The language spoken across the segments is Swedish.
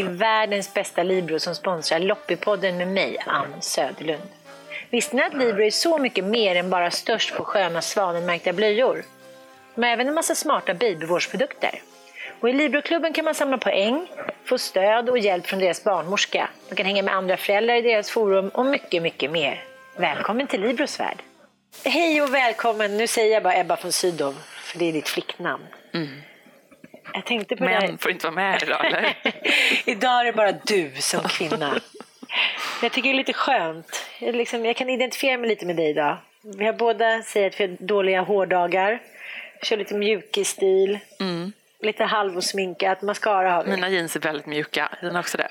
till världens bästa Libro som sponsrar Loppipodden med mig, Ann Söderlund. Visste ni att Libro är så mycket mer än bara störst på sköna svanenmärkta blöjor? De har även en massa smarta babyvårdsprodukter. Och I Libroklubben kan man samla poäng, få stöd och hjälp från deras barnmorska. Man kan hänga med andra föräldrar i deras forum och mycket, mycket mer. Välkommen till Libros värld! Hej och välkommen! Nu säger jag bara Ebba von Sydow, för det är ditt flicknamn. Mm. Jag tänkte på det här. Men får inte vara med idag eller? Idag är det bara du som kvinna. Jag tycker det är lite skönt. Jag, liksom, jag kan identifiera mig lite med dig idag. Vi har båda säger att vi har dåliga hårdagar. Kör lite mjukis-stil. Lite halvosminkat. Mascara har vi. Mina jeans är väldigt mjuka. Dina också det?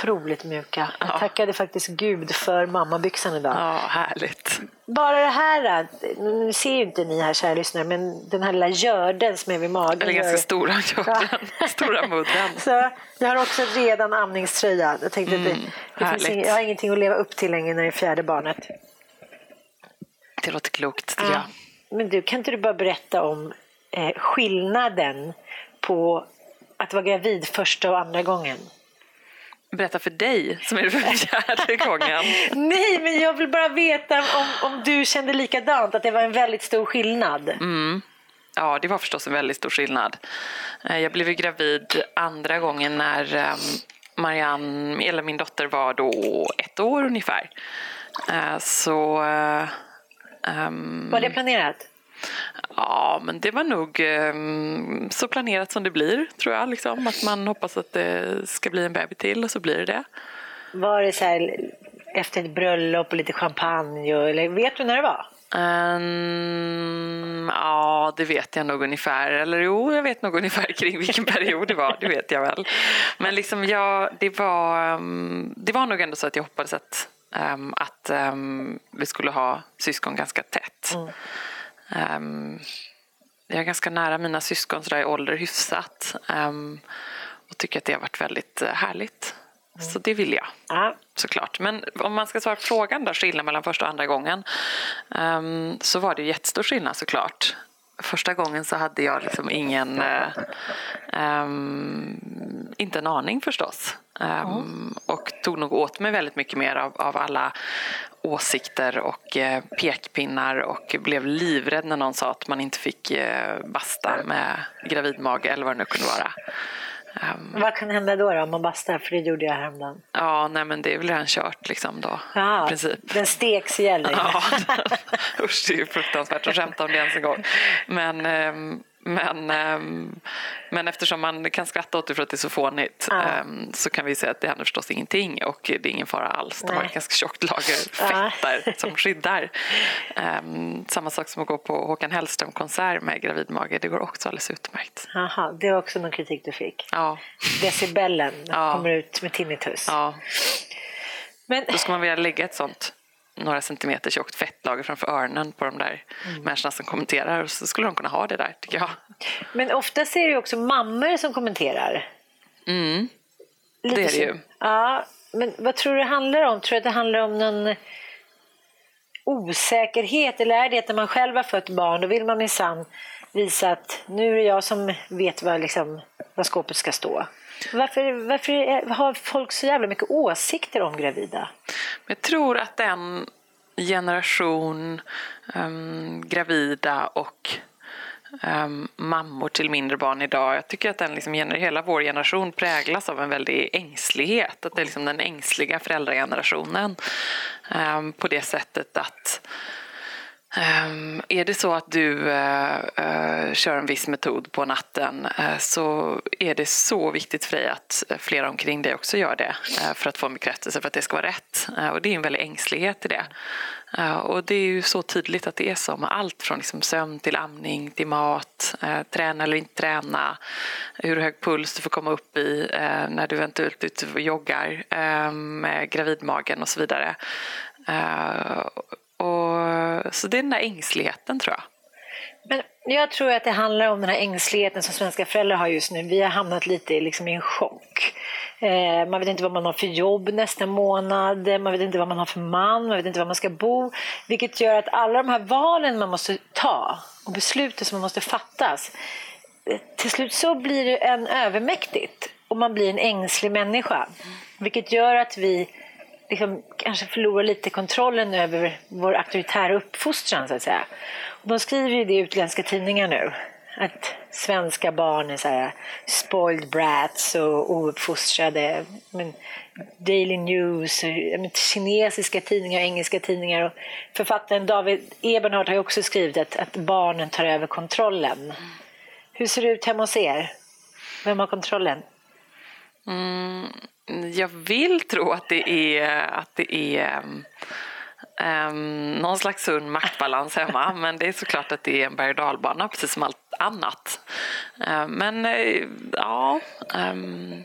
Otroligt mjuka. Jag Ja. tackade faktiskt Gud för mammabyxan idag. Ja, härligt. Bara det här, nu ser ju inte ni här kära lyssnare, men den här lilla görden som är vid magen. Eller ganska stora jorden. Stora mudden. Så jag har också redan amningströja. Jag tänkte att det, det Mm, ing, jag har ingenting att leva upp till längre när det är fjärde barnet. Det låter klokt tycker jag. Men du, kan inte du bara berätta om eh, skillnaden på att vara gravid första och andra gången? Berätta för dig som är det för fjärde gången. Nej, men jag vill bara veta om, om du kände likadant, att det var en väldigt stor skillnad. Mm. Ja, det var förstås en väldigt stor skillnad. Eh, Jag blev ju gravid andra gången när eh, Marianne, eller min dotter, var då ett år ungefär. Eh, Så... ehm, Var det planerat? Ja, men det var nog ehm, så planerat som det blir, tror jag. Liksom. Att man hoppas att det ska bli en baby till och så blir det det. Var det så här efter ett bröllop och lite champagne? och- Eller vet du när det var? Ehm, ja, det vet jag nog ungefär. Eller jo, jag vet nog ungefär kring vilken period det var. Det vet jag väl. Men liksom jag, det, var, ehm, det var nog ändå så att jag hoppades att, ehm, att ehm, vi skulle ha syskon ganska tätt. Ehm, jag är ganska nära mina syskon sådär i ålder hyfsat. ehm, och tycker att det har varit väldigt eh, härligt. Så det vill jag Ja. såklart. Men om man ska svara på frågan då, skillnad mellan första och andra gången, ehm, så var det jättestor skillnad såklart. Första gången så hade jag liksom ingen, eh, ehm, inte en aning förstås. Ehm, Och tog nog åt mig väldigt mycket mer av, av alla åsikter och eh, pekpinnar och blev livrädd när någon sa att man inte fick eh, basta med gravidmage eller vad det nu kunde vara. Ehm, Vad kan hända då, då om man bastar? För det gjorde jag häromdagen. Ja, nej men det är väl redan kört liksom då. I princip. Den steks ihjäl. Ja, usch det är ju fruktansvärt att skämta om det ens en gång. Men, ehm, men, ehm, men eftersom man kan skratta åt det för att det är så fånigt Ja. ehm, så kan vi säga att det händer förstås ingenting och det är ingen fara alls. De har ett ganska tjockt lager Ja. fett där som skyddar. Ehm, samma sak som att gå på Håkan Hellström-konsert med gravidmage, det går också alldeles utmärkt. Jaha, det var också någon kritik du fick. Ja, Decibellen Ja. kommer ut med tinnitus. ja. Men, Då ska man vilja lägga ett sånt några centimeter tjockt fettlager framför öronen på de där Mm. människorna som kommenterar. Och så skulle de kunna ha det där, tycker jag. men oftast är det ju också mammor som kommenterar. Mm. Lite Det är det ju. Ja, men vad tror du det handlar om? Tror du att det handlar om någon osäkerhet? Eller är det att när man själv har fött barn då vill man minsann visa att nu är det jag som vet vad, liksom, vad skåpet ska stå? Varför, varför är- har folk så jävla mycket åsikter om gravida? Jag tror att den generation um, gravida och um, mammor till mindre barn idag, jag tycker att den liksom, hela vår generation präglas av en väldig ängslighet. Att det är liksom den ängsliga föräldragenerationen Um, på det sättet att Um, är det så att du uh, uh, kör en viss metod på natten uh, så är det så viktigt för dig att flera omkring dig också gör det för att få en bekräftelse för att det ska vara rätt. Och det är en väldig ängslighet i det. Och det är ju så tydligt att det är så med allt från liksom sömn till amning till mat, träna eller inte träna, hur hög puls du får komma upp i när du eventuellt är ute och joggar med gravidmagen och så vidare. Uh, så det är den där ängsligheten tror jag. Men jag tror att det handlar om den här ängsligheten som svenska föräldrar har just nu. Vi har hamnat lite liksom i en chock. Eh, man vet inte vad man har för jobb nästa månad, man vet inte vad man har för man, man vet inte var man ska bo. Vilket gör att alla de här valen man måste ta och besluten som man måste fattas, eh, till slut så blir det en övermäktigt. och man blir en ängslig människa. Vilket gör att vi liksom kanske förlorar lite kontrollen över vår auktoritära uppfostran. Så att säga. Och de skriver ju det i utländska tidningar nu. Att svenska barn är så här spoiled brats och ouppfostrade. Men Daily News, kinesiska tidningar och engelska tidningar. Och författaren David Ebenhardt har också skrivit att, att barnen tar över kontrollen. Hur ser det ut hemma hos er? Vem har kontrollen? Mm, jag vill tro att det är, att det är um, någon slags sund maktbalans hemma men det är såklart att det är en berg och dalbana precis som allt annat. Uh, men uh, ja, um,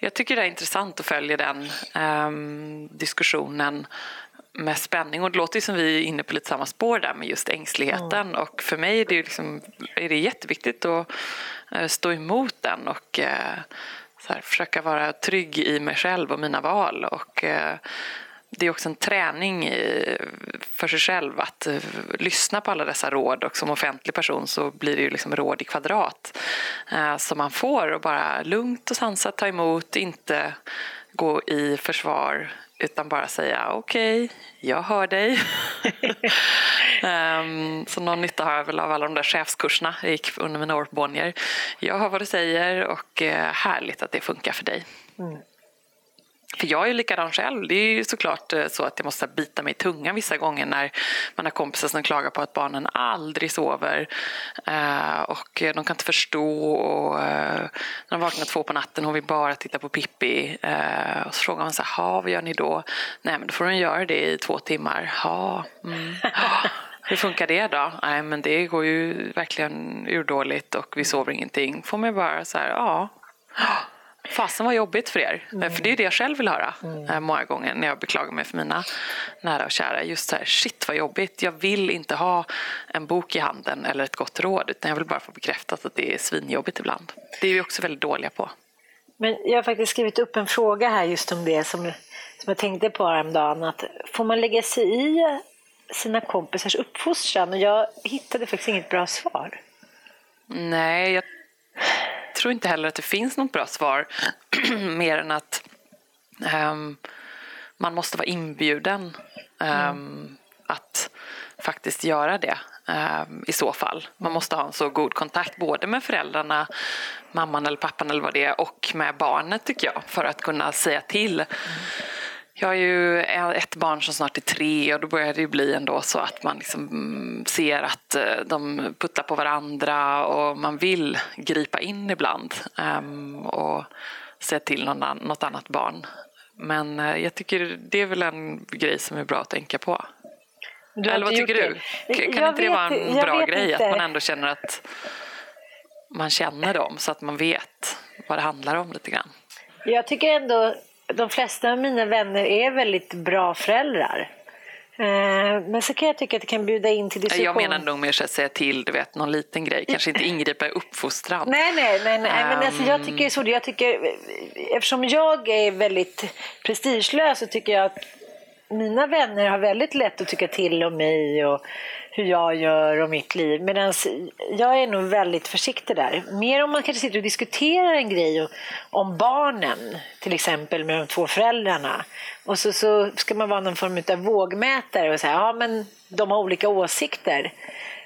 jag tycker det är intressant att följa den um, diskussionen med spänning. Och det låter som vi är inne på lite samma spår där med just ängsligheten. Mm. Och för mig är det, liksom, är det jätteviktigt att uh, stå emot den och så här, försöka vara trygg i mig själv och mina val. Och, eh, det är också en träning för sig själv att eh, lyssna på alla dessa råd och som offentlig person så blir det ju liksom råd i kvadrat eh, som man får och bara lugnt och sansat ta emot, inte gå i försvar utan bara säga okej, okay, jag hör dig. um, så någon nytta har jag väl av alla de där chefskurserna jag gick under mina år på Bonnier. Jag hör vad du säger och uh, härligt att det funkar för dig. Mm. För jag är ju likadan själv. Det är ju såklart eh, så att jag måste bita mig i tungan vissa gånger när man har kompisar som klagar på att barnen aldrig sover eh, och de kan inte förstå och eh, när de vaknar två på natten hon vill bara titta på Pippi och så frågar man så här, vad gör ni då? Nej men då får de göra det i två timmar. Ja, mm. Hur funkar det då? Nej men det går ju verkligen urdåligt och vi sover ingenting. Får man bara så här, ja Fasen vad jobbigt för er. Mm. För det är det jag själv vill höra mm. Eh, många gånger när jag beklagar mig för mina nära och kära. Just så här, shit vad jobbigt. Jag vill inte ha en bok i handen eller ett gott råd utan jag vill bara få bekräftat att det är svinjobbigt ibland. Det är vi också väldigt dåliga på. Men jag har faktiskt skrivit upp en fråga här just om det som, som jag tänkte på häromdagen. Att får man lägga sig i sina kompisars uppfostran? Och jag hittade faktiskt inget bra svar. Nej, jag tror inte heller att det finns något bra svar mer än att um, man måste vara inbjuden um, mm. att faktiskt göra det um, i så fall. Man måste ha en så god kontakt både med föräldrarna, mamman eller pappan eller vad det är och med barnet tycker jag för att kunna säga till. Mm jag har ju ett barn som snart är tre och då börjar det bli ändå så att man liksom ser att eh, de puttar på varandra och man vill gripa in ibland um, och säga till någon, något annat barn. Men uh, jag tycker det är väl en grej som är bra att tänka på. Eller vad tycker du? Det. Kan jag inte det vara en bra grej inte. att man ändå känner att man känner dem så att man vet vad det handlar om lite grann? Jag tycker ändå de flesta av mina vänner är väldigt bra föräldrar. Eh, men så kan jag tycka att det kan bjuda in till diskussion. Jag menar nog mer att säga till, du vet, någon liten grej. Kanske inte ingripa i uppfostran. Nej, nej, nej. nej. Um... Men alltså, jag tycker så. Jag tycker, eftersom jag är väldigt prestigelös så tycker jag att mina vänner har väldigt lätt att tycka till om mig och hur jag gör och mitt liv. Medan jag är nog väldigt försiktig där. Mer om man kanske sitter och diskuterar en grej om barnen, till exempel med de två föräldrarna. Och så, så ska man vara någon form av vågmätare och säga ja men de har olika åsikter.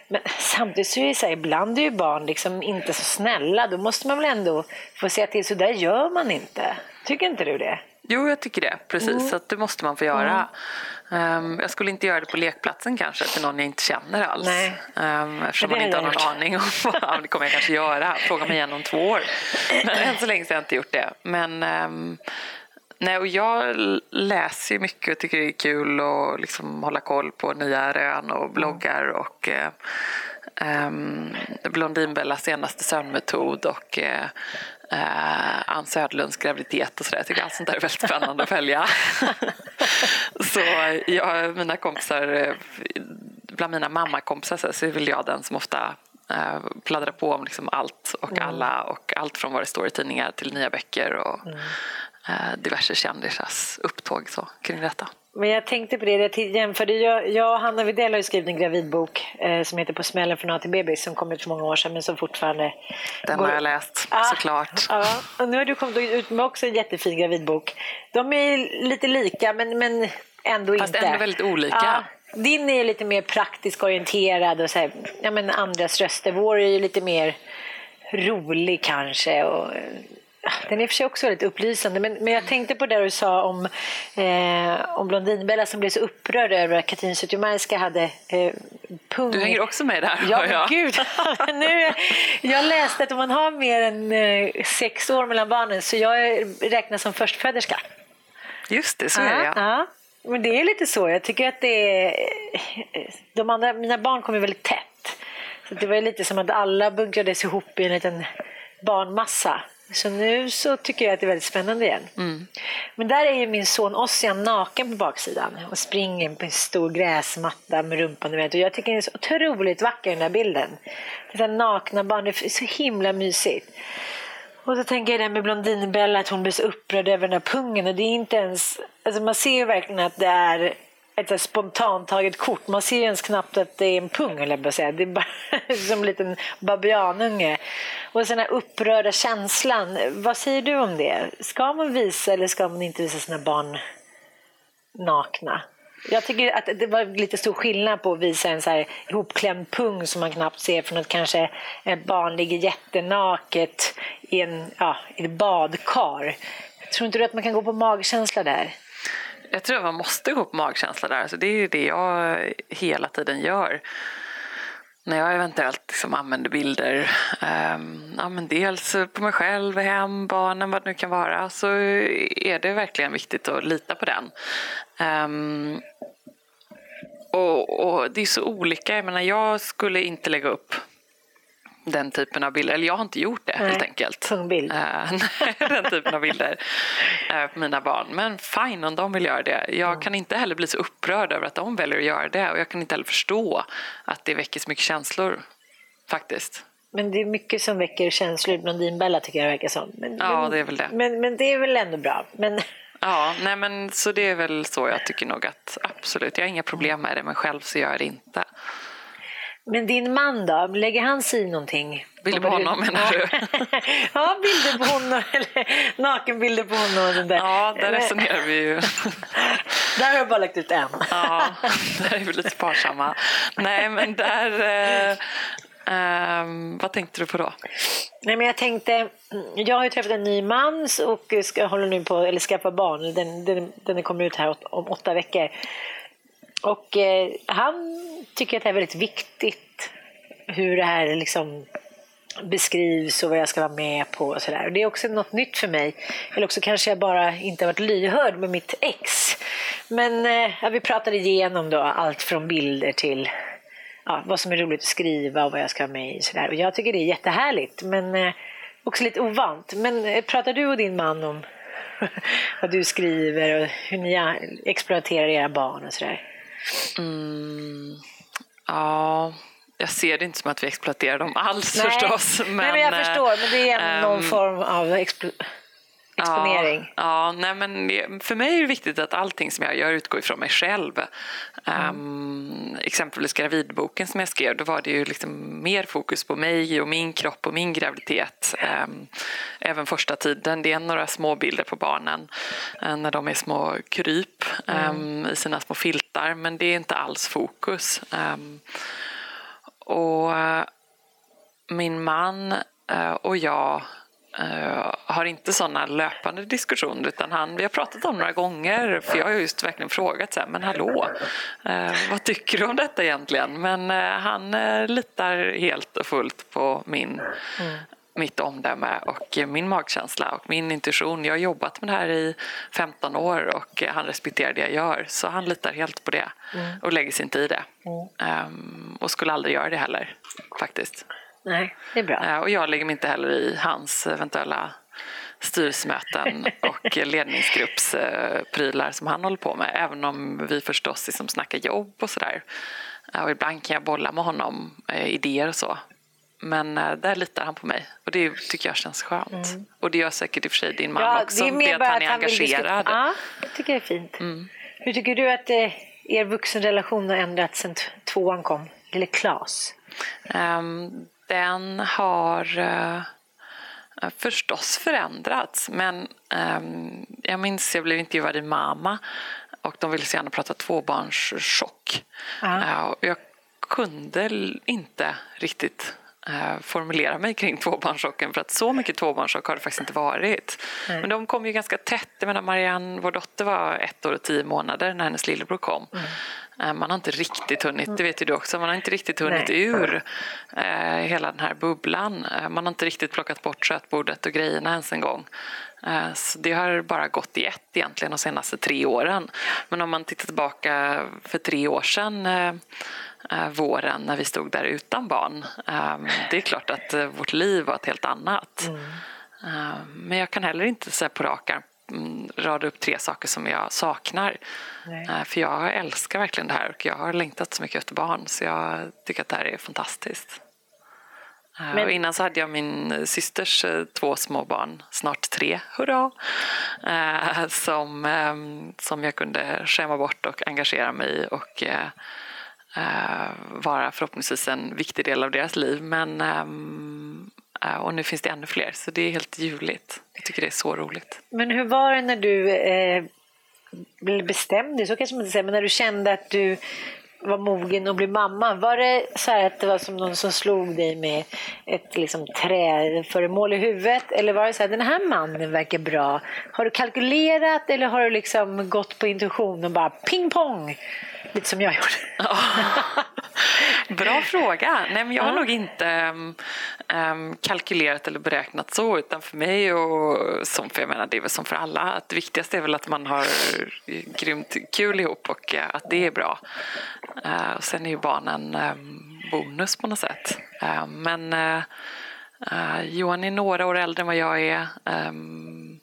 Men samtidigt så är det så här, ibland är ju barn liksom inte så snälla. Då måste man väl ändå få säga till, så där gör man inte. Tycker inte du det? Jo, jag tycker det. Precis, mm. så det måste man få göra. Mm. Um, jag skulle inte göra det på lekplatsen kanske till någon jag inte känner alls. Nej. Um, eftersom man inte har någon aning om vad det kommer jag kanske göra. Fråga mig igen om två år. Men än så länge så har jag inte gjort det. Men um, nej, och jag läser mycket och tycker det är kul att liksom hålla koll på nya rön och bloggar och uh, um, Blondinbellas senaste sömnmetod och uh, eh, Ann Söderlunds graviditet och sådär. Jag tycker allt sånt där är väldigt spännande att följa. så jag, mina kompisar, bland mina mammakompisar så är väl jag den som ofta eh, pladdrar på om liksom allt och mm. alla och allt från vad det står i tidningar till nya böcker och mm. eh, diverse kändisars upptåg så, kring detta. Men jag tänkte på det, jag jämförde, jag, jag och Hanna Widell har ju skrivit en gravidbok eh, som heter På smällen från A till bebis som kom ut för många år sedan men som fortfarande... Den går... har jag läst, ah, såklart. Ja, och nu har du kommit ut med också en jättefin gravidbok. De är lite lika men, men ändå Fast inte. Fast ändå väldigt olika. Ja, din är lite mer praktiskt orienterad och så här, ja, men andras röster. Vår är ju lite mer rolig kanske. Och, den är i och för sig också väldigt upplysande. Men, men jag tänkte på det du sa om, eh, om Blondinbella som blev så upprörd över att Katrin Zytomierska hade eh, pung. Du hänger också med där. Ja, men gud. nu, jag läste att om man har mer än eh, sex år mellan barnen så jag räknas som förstföderska. Just det, så är det ja. ja. Men det är lite så. Jag tycker att det är... De andra, mina barn kommer väldigt tätt. Så det var lite som att alla bunkrades ihop i en liten barnmassa. Så nu så tycker jag att det är väldigt spännande igen. Mm. Men där är ju min son Ossian naken på baksidan och springer på en stor gräsmatta med rumpan. Vet. Och jag tycker den är så otroligt vacker den där bilden. Det är nakna barn, det är så himla mysigt. Och så tänker jag det med Blondinbella, att hon blir så upprörd över den här pungen. Och det är inte ens, alltså man ser ju verkligen att det är ett spontant taget kort. Man ser ju ens knappt att det är en pung, eller jag säga. Det är bara som en liten babianunge. Och den här upprörda känslan, vad säger du om det? Ska man visa eller ska man inte visa sina barn nakna? Jag tycker att det var lite stor skillnad på att visa en så här ihopklämd pung som man knappt ser från att kanske ett barn ligger jättenaket i, en, ja, i ett badkar. Tror inte du att man kan gå på magkänsla där? Jag tror att man måste gå på magkänsla där. Alltså det är det jag hela tiden gör. När jag eventuellt liksom använder bilder, um, ja, men dels på mig själv, hem, barnen, vad det nu kan vara, så är det verkligen viktigt att lita på den. Um, och, och, det är så olika. Jag menar, jag skulle inte lägga upp den typen av bilder. Eller jag har inte gjort det Nej, helt enkelt. Tungbild. Uh, den typen av bilder uh, på mina barn. Men fine om de vill göra det. Jag mm. kan inte heller bli så upprörd över att de väljer att göra det. Och jag kan inte heller förstå att det väcker så mycket känslor. Faktiskt. Men det är mycket som väcker känslor i Blondinbella tycker jag verkar som. Men, ja, men, det är väl det. Men, men det är väl ändå bra. Men... Ja, nej men så det är väl så jag tycker nog att absolut, jag har inga problem med det men själv så gör jag det inte. Men din man då, lägger han sig i någonting? Bilder på honom menar du? ja, bilder på honom eller nakenbilder på honom. Och där. Ja, där resonerar vi ju. där har jag bara lagt ut en. ja, där är vi lite sparsamma. Nej, men där... Eh, eh, vad tänkte du på då? Nej, men jag tänkte, jag har ju träffat en ny man och ska, håller nu på eller skaffa barn. Den, den, den kommer ut här om åtta veckor. Och eh, han tycker att det är väldigt viktigt hur det här liksom beskrivs och vad jag ska vara med på och sådär. Det är också något nytt för mig. Eller också kanske jag bara inte har varit lyhörd med mitt ex. Men eh, ja, vi pratade igenom då allt från bilder till ja, vad som är roligt att skriva och vad jag ska vara med i. Sådär. Och jag tycker det är jättehärligt men eh, också lite ovant. Men eh, pratar du och din man om vad du skriver och hur ni exploaterar era barn och sådär? Mm, ja, jag ser det inte som att vi exploaterar dem alls Nej. förstås. Men, Nej, men jag förstår, men det är någon um, form av explo- exponering. Ja, ja nej, men för mig är det viktigt att allting som jag gör utgår ifrån mig själv. Mm. Um, exempelvis gravidboken som jag skrev, då var det ju liksom mer fokus på mig och min kropp och min graviditet. Um, även första tiden, det är några små bilder på barnen uh, när de är små kryp mm. um, i sina små filtar, men det är inte alls fokus. och uh, min man uh, och jag Uh, har inte sådana löpande diskussioner utan han, vi har pratat om några gånger för jag har just verkligen frågat så här, men hallå, uh, vad tycker du om detta egentligen? Men uh, han litar helt och fullt på min, mm. mitt omdöme och min magkänsla och min intuition. Jag har jobbat med det här i 15 år och han respekterar det jag gör så han litar helt på det mm. och lägger sig inte i det. Mm. Um, och skulle aldrig göra det heller faktiskt. Nej, det är bra. Eh, och jag lägger mig inte heller i hans eventuella styrelsemöten och ledningsgruppsprylar som han håller på med. Även om vi förstås liksom snackar jobb och sådär. Eh, och ibland kan jag bolla med honom eh, idéer och så. Men där litar han på mig och det tycker jag känns skönt. Mm. Och det gör säkert i och för sig din man ja, också. Det är mer bara att han är engagerad. Ja, jag tycker det är fint. Mm. Hur tycker du att er vuxenrelation har ändrats sen tvåan kom? Eller Klas? Um, den har uh, förstås förändrats, men um, jag minns jag blev intervjuad i Mama och de ville så gärna prata tvåbarnschock. Uh, jag kunde inte riktigt uh, formulera mig kring tvåbarnschocken för att så mycket tvåbarnschock har det faktiskt inte varit. Nej. Men de kom ju ganska tätt. Jag menar Marianne, vår dotter var ett år och tio månader när hennes lillebror kom. Mm. Uh, man har inte riktigt hunnit, det vet ju du också, man har inte riktigt hunnit Nej. ur uh, hela den här bubblan. man har inte riktigt plockat bort sötbordet och grejerna ens en gång. Så det har bara gått i ett egentligen de senaste tre åren. Men om man tittar tillbaka för tre år sedan eh, våren när vi stod där utan barn. Eh, det är klart att eh, vårt liv var ett helt annat. Mm. Eh, men jag kan heller inte säga på rak arm rada upp tre saker som jag saknar. Nej. För jag älskar verkligen det här och jag har längtat så mycket efter barn så jag tycker att det här är fantastiskt. Men... Och innan så hade jag min systers två små barn, snart tre, hurra, som, som jag kunde skämma bort och engagera mig i och Eh, vara förhoppningsvis en viktig del av deras liv. Men, ehm, eh, Eh, och nu finns det ännu fler, så det är helt ljuvligt. Jag tycker det är så roligt. Men hur var det när du eh, bestämde så kanske man inte säger, men när du kände att du var mogen att bli mamma, var det så att det var som någon som slog dig med ett liksom, träföremål i huvudet? Eller var det så här, den här mannen verkar bra? Har du kalkylerat eller har du liksom gått på intuition och bara ping pong? Lite som jag gjorde. Bra fråga. Nej, men jag har ja. nog inte um, kalkylerat eller beräknat så utan för mig och som för jag menar det är väl som för alla att det viktigaste är väl att man har grymt kul ihop och uh, att det är bra. Uh, och sen är ju barnen um, bonus på något sätt. Uh, men uh, Johan är några år äldre än vad jag är. Um,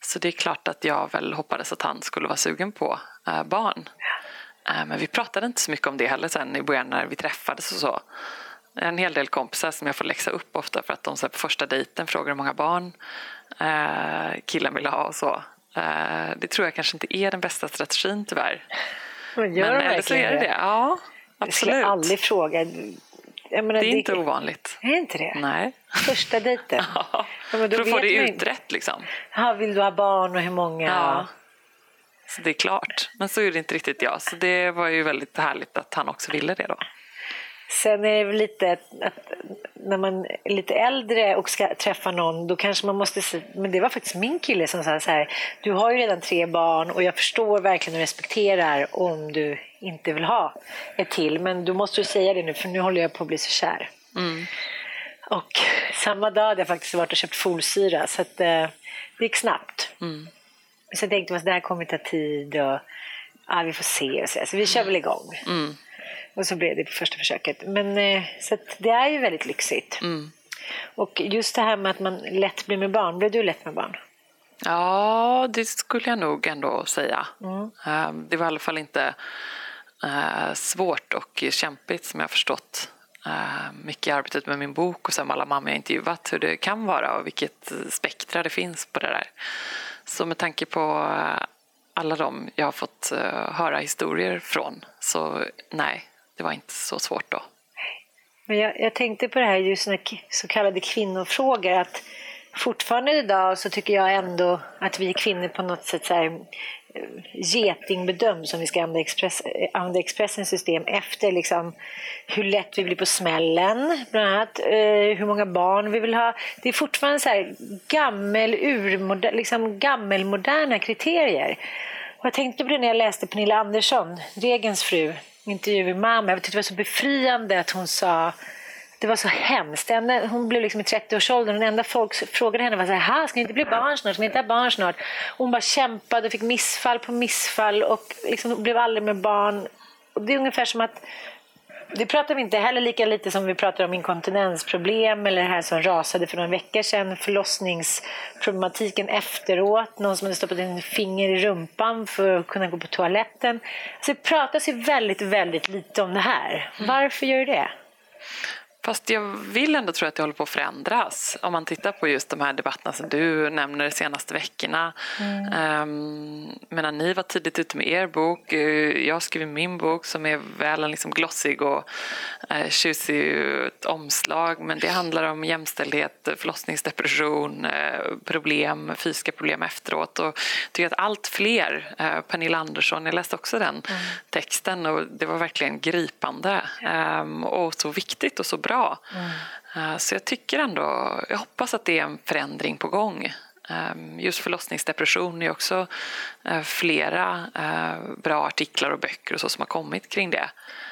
så det är klart att jag väl hoppades att han skulle vara sugen på barn. Eh, men vi pratade inte så mycket om det heller sen i början när vi träffades och så. En hel del kompisar som jag får läxa upp ofta för att de så på första dejten frågar hur många barn eh, killen vill ha och så. Eh, det tror jag kanske inte är den bästa strategin tyvärr. Men gör Men så är det det. Ja, absolut. Jag skulle aldrig fråga. Menar, det är inte det... ovanligt. Är inte det? Nej. Första dejten? ja, ja för att få det utrett liksom. Ja, vill du ha barn och hur många? Ja. Så det är klart. Men så det inte riktigt jag. Så det var ju väldigt härligt att han också ville det då. Sen är det lite att när man är lite äldre och ska träffa någon då kanske man måste men det var faktiskt min kille som sa så här du har ju redan tre barn och jag förstår verkligen och respekterar om du inte vill ha ett till men du måste säga det nu för nu håller jag på att bli så kär. Mm. Och samma dag hade jag faktiskt varit och köpt folsyra så att, eh, det gick snabbt. Mm. Så tänkte man att det här kommer ta tid och ja, vi får se och så. Så vi kör väl igång. Mm. Och så blev det på första försöket. Men eh, så det är ju väldigt lyxigt. Mm. Och just det här med att man lätt blir med barn. Blev du lätt med barn? Ja, det skulle jag nog ändå säga. Mm. Ehm, det var i alla fall inte eh, svårt och kämpigt som jag förstått eh, mycket i arbetet med min bok och sen med alla mammor jag intervjuat hur det kan vara och vilket spektra det finns på det där. Så med tanke på eh, alla de jag har fått eh, höra historier från så nej, det var inte så svårt då. Men jag, jag tänkte på det här just när så kallade kvinnofrågor att fortfarande idag så tycker jag ändå att vi kvinnor på något sätt så här, getingbedömd som vi ska använda, Express, använda Expressens system, efter liksom hur lätt vi blir på smällen, bland annat eh, hur många barn vi vill ha. Det är fortfarande så här gammel, urmoder, liksom gammelmoderna kriterier. Och jag tänkte på det när jag läste Pernilla Andersson, Regens fru, intervju i mamma. Jag tyckte det var så befriande att hon sa det var så hemskt. hon blev liksom i 30-årsåldern och enda folk frågade henne var så här, ska ni inte bli barn snart? Ska ni inte ha barn snart? Hon bara kämpade och fick missfall på missfall och liksom blev aldrig med barn. Och det är ungefär som att det pratar vi inte heller lika lite som vi pratar om inkontinensproblem eller det här som rasade för några veckor sedan, förlossningsproblematiken efteråt, någon som hade stoppat in finger i rumpan för att kunna gå på toaletten. Så det pratas ju väldigt, väldigt lite om det här. Varför gör det? Fast jag vill ändå tro att det håller på att förändras. Om man tittar på just de här debatterna som du nämner de senaste veckorna. Mm. Um, ni var tidigt ute med er bok. Eh, jag skrev min bok som är väl en liksom glossig och uh, tjusig omslag. Men det handlar om jämställdhet, förlossningsdepression, uh, problem, fysiska problem efteråt. Och jag tycker att allt fler, uh, Pernilla Andersson, jag läste också den mm. texten och det var verkligen gripande. Um, och så viktigt och så bra. Mm. Så jag tycker ändå, jag hoppas att det är en förändring på gång. Ehm, just förlossningsdepression är också eh, flera eh, bra artiklar och böcker och så som har kommit kring det.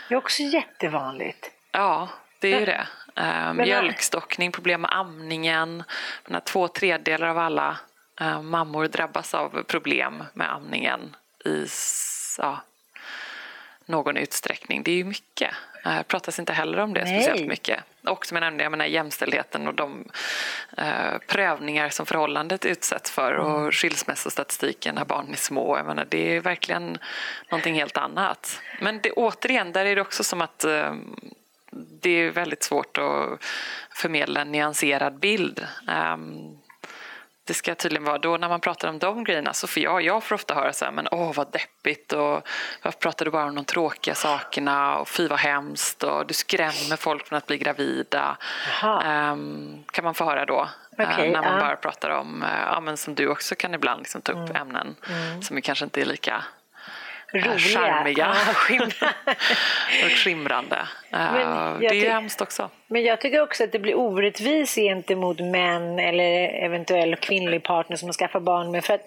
Det är också jättevanligt. Ja, det är ju det. Ehm, mjölkstockning, problem med amningen. Två tredjedelar av alla mammor drabbas av problem med amningen i ja, någon utsträckning. Det är ju mycket. Det pratas inte heller om det Nej. speciellt mycket. Och som jag nämnde, jag menar, jämställdheten och de eh, prövningar som förhållandet utsätts för mm. och skilsmässostatistiken när barn är små. Jag menar, det är verkligen någonting helt annat. Men det, återigen, där är det också som att eh, det är väldigt svårt att förmedla en nyanserad bild. Um, det ska tydligen vara då när man pratar om de grejerna så får jag, jag får ofta höra så här, men åh vad deppigt och varför pratar du bara om de tråkiga sakerna och fy vad hemskt och du skrämmer folk från att bli gravida. Um, kan man få höra då. Okay, uh, när man uh. bara pratar om, uh, ja, men som du också kan ibland liksom ta upp mm. ämnen mm. som kanske inte är lika Roliga. charmiga och skimrande. det är ju hemskt också. Men jag tycker också att det blir orättvis gentemot män eller eventuell kvinnlig partner som man skaffar barn med. För att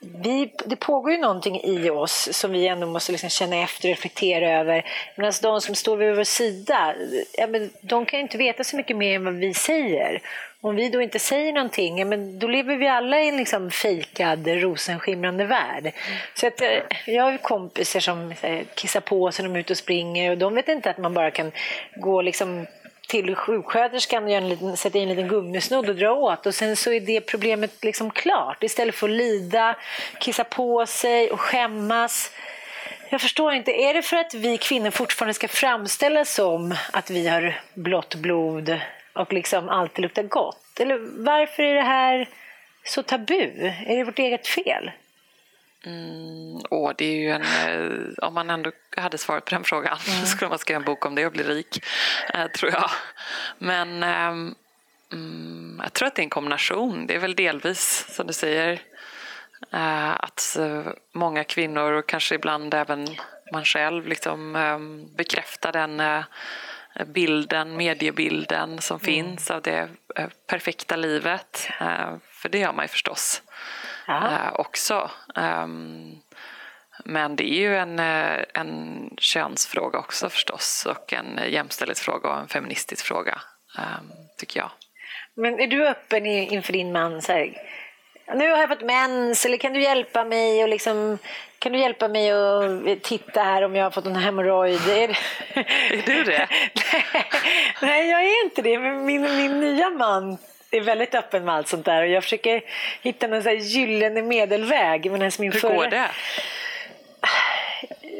vi, det pågår ju någonting i oss som vi ändå måste liksom känna efter och reflektera över. Medan de som står vid vår sida, ja, men de kan ju inte veta så mycket mer än vad vi säger. Om vi då inte säger någonting, ja, men då lever vi alla i en liksom fejkad rosenskimrande värld. Mm. Så att, eh, jag har kompisar som eh, kissar på sig när de är ute och springer och de vet inte att man bara kan gå liksom till sjuksköterskan och en liten, sätter i en liten gummisnodd och drar åt och sen så är det problemet liksom klart. Istället för att lida, kissa på sig och skämmas. Jag förstår inte, är det för att vi kvinnor fortfarande ska framställas som att vi har blått blod och liksom alltid luktar gott? Eller varför är det här så tabu? Är det vårt eget fel? Mm, åh, det är ju en, eh, om man ändå hade svaret på den frågan mm. skulle man skriva en bok om det och bli rik, eh, tror jag. Men eh, mm, jag tror att det är en kombination. Det är väl delvis, som du säger, eh, att eh, många kvinnor och kanske ibland även man själv liksom, ehm, bekräftar den eh, bilden, mediebilden som mm. finns av det perfekta livet. för det gör man ju förstås uh, också. Um, men det är ju en, eh, en könsfråga också förstås och en jämställdhetsfråga och en feministisk fråga, um, tycker jag. Men är du öppen inför din man? Så här, nu har jag fått mens, eller kan du hjälpa mig? Och liksom, kan du hjälpa mig att titta här om jag har fått en hemorrojd? Är, är du det? Nej, jag är inte det. Men min, min nya man är väldigt öppen med allt sånt där och jag försöker hitta någon så gyllene medelväg. Men min Hur förra... går det?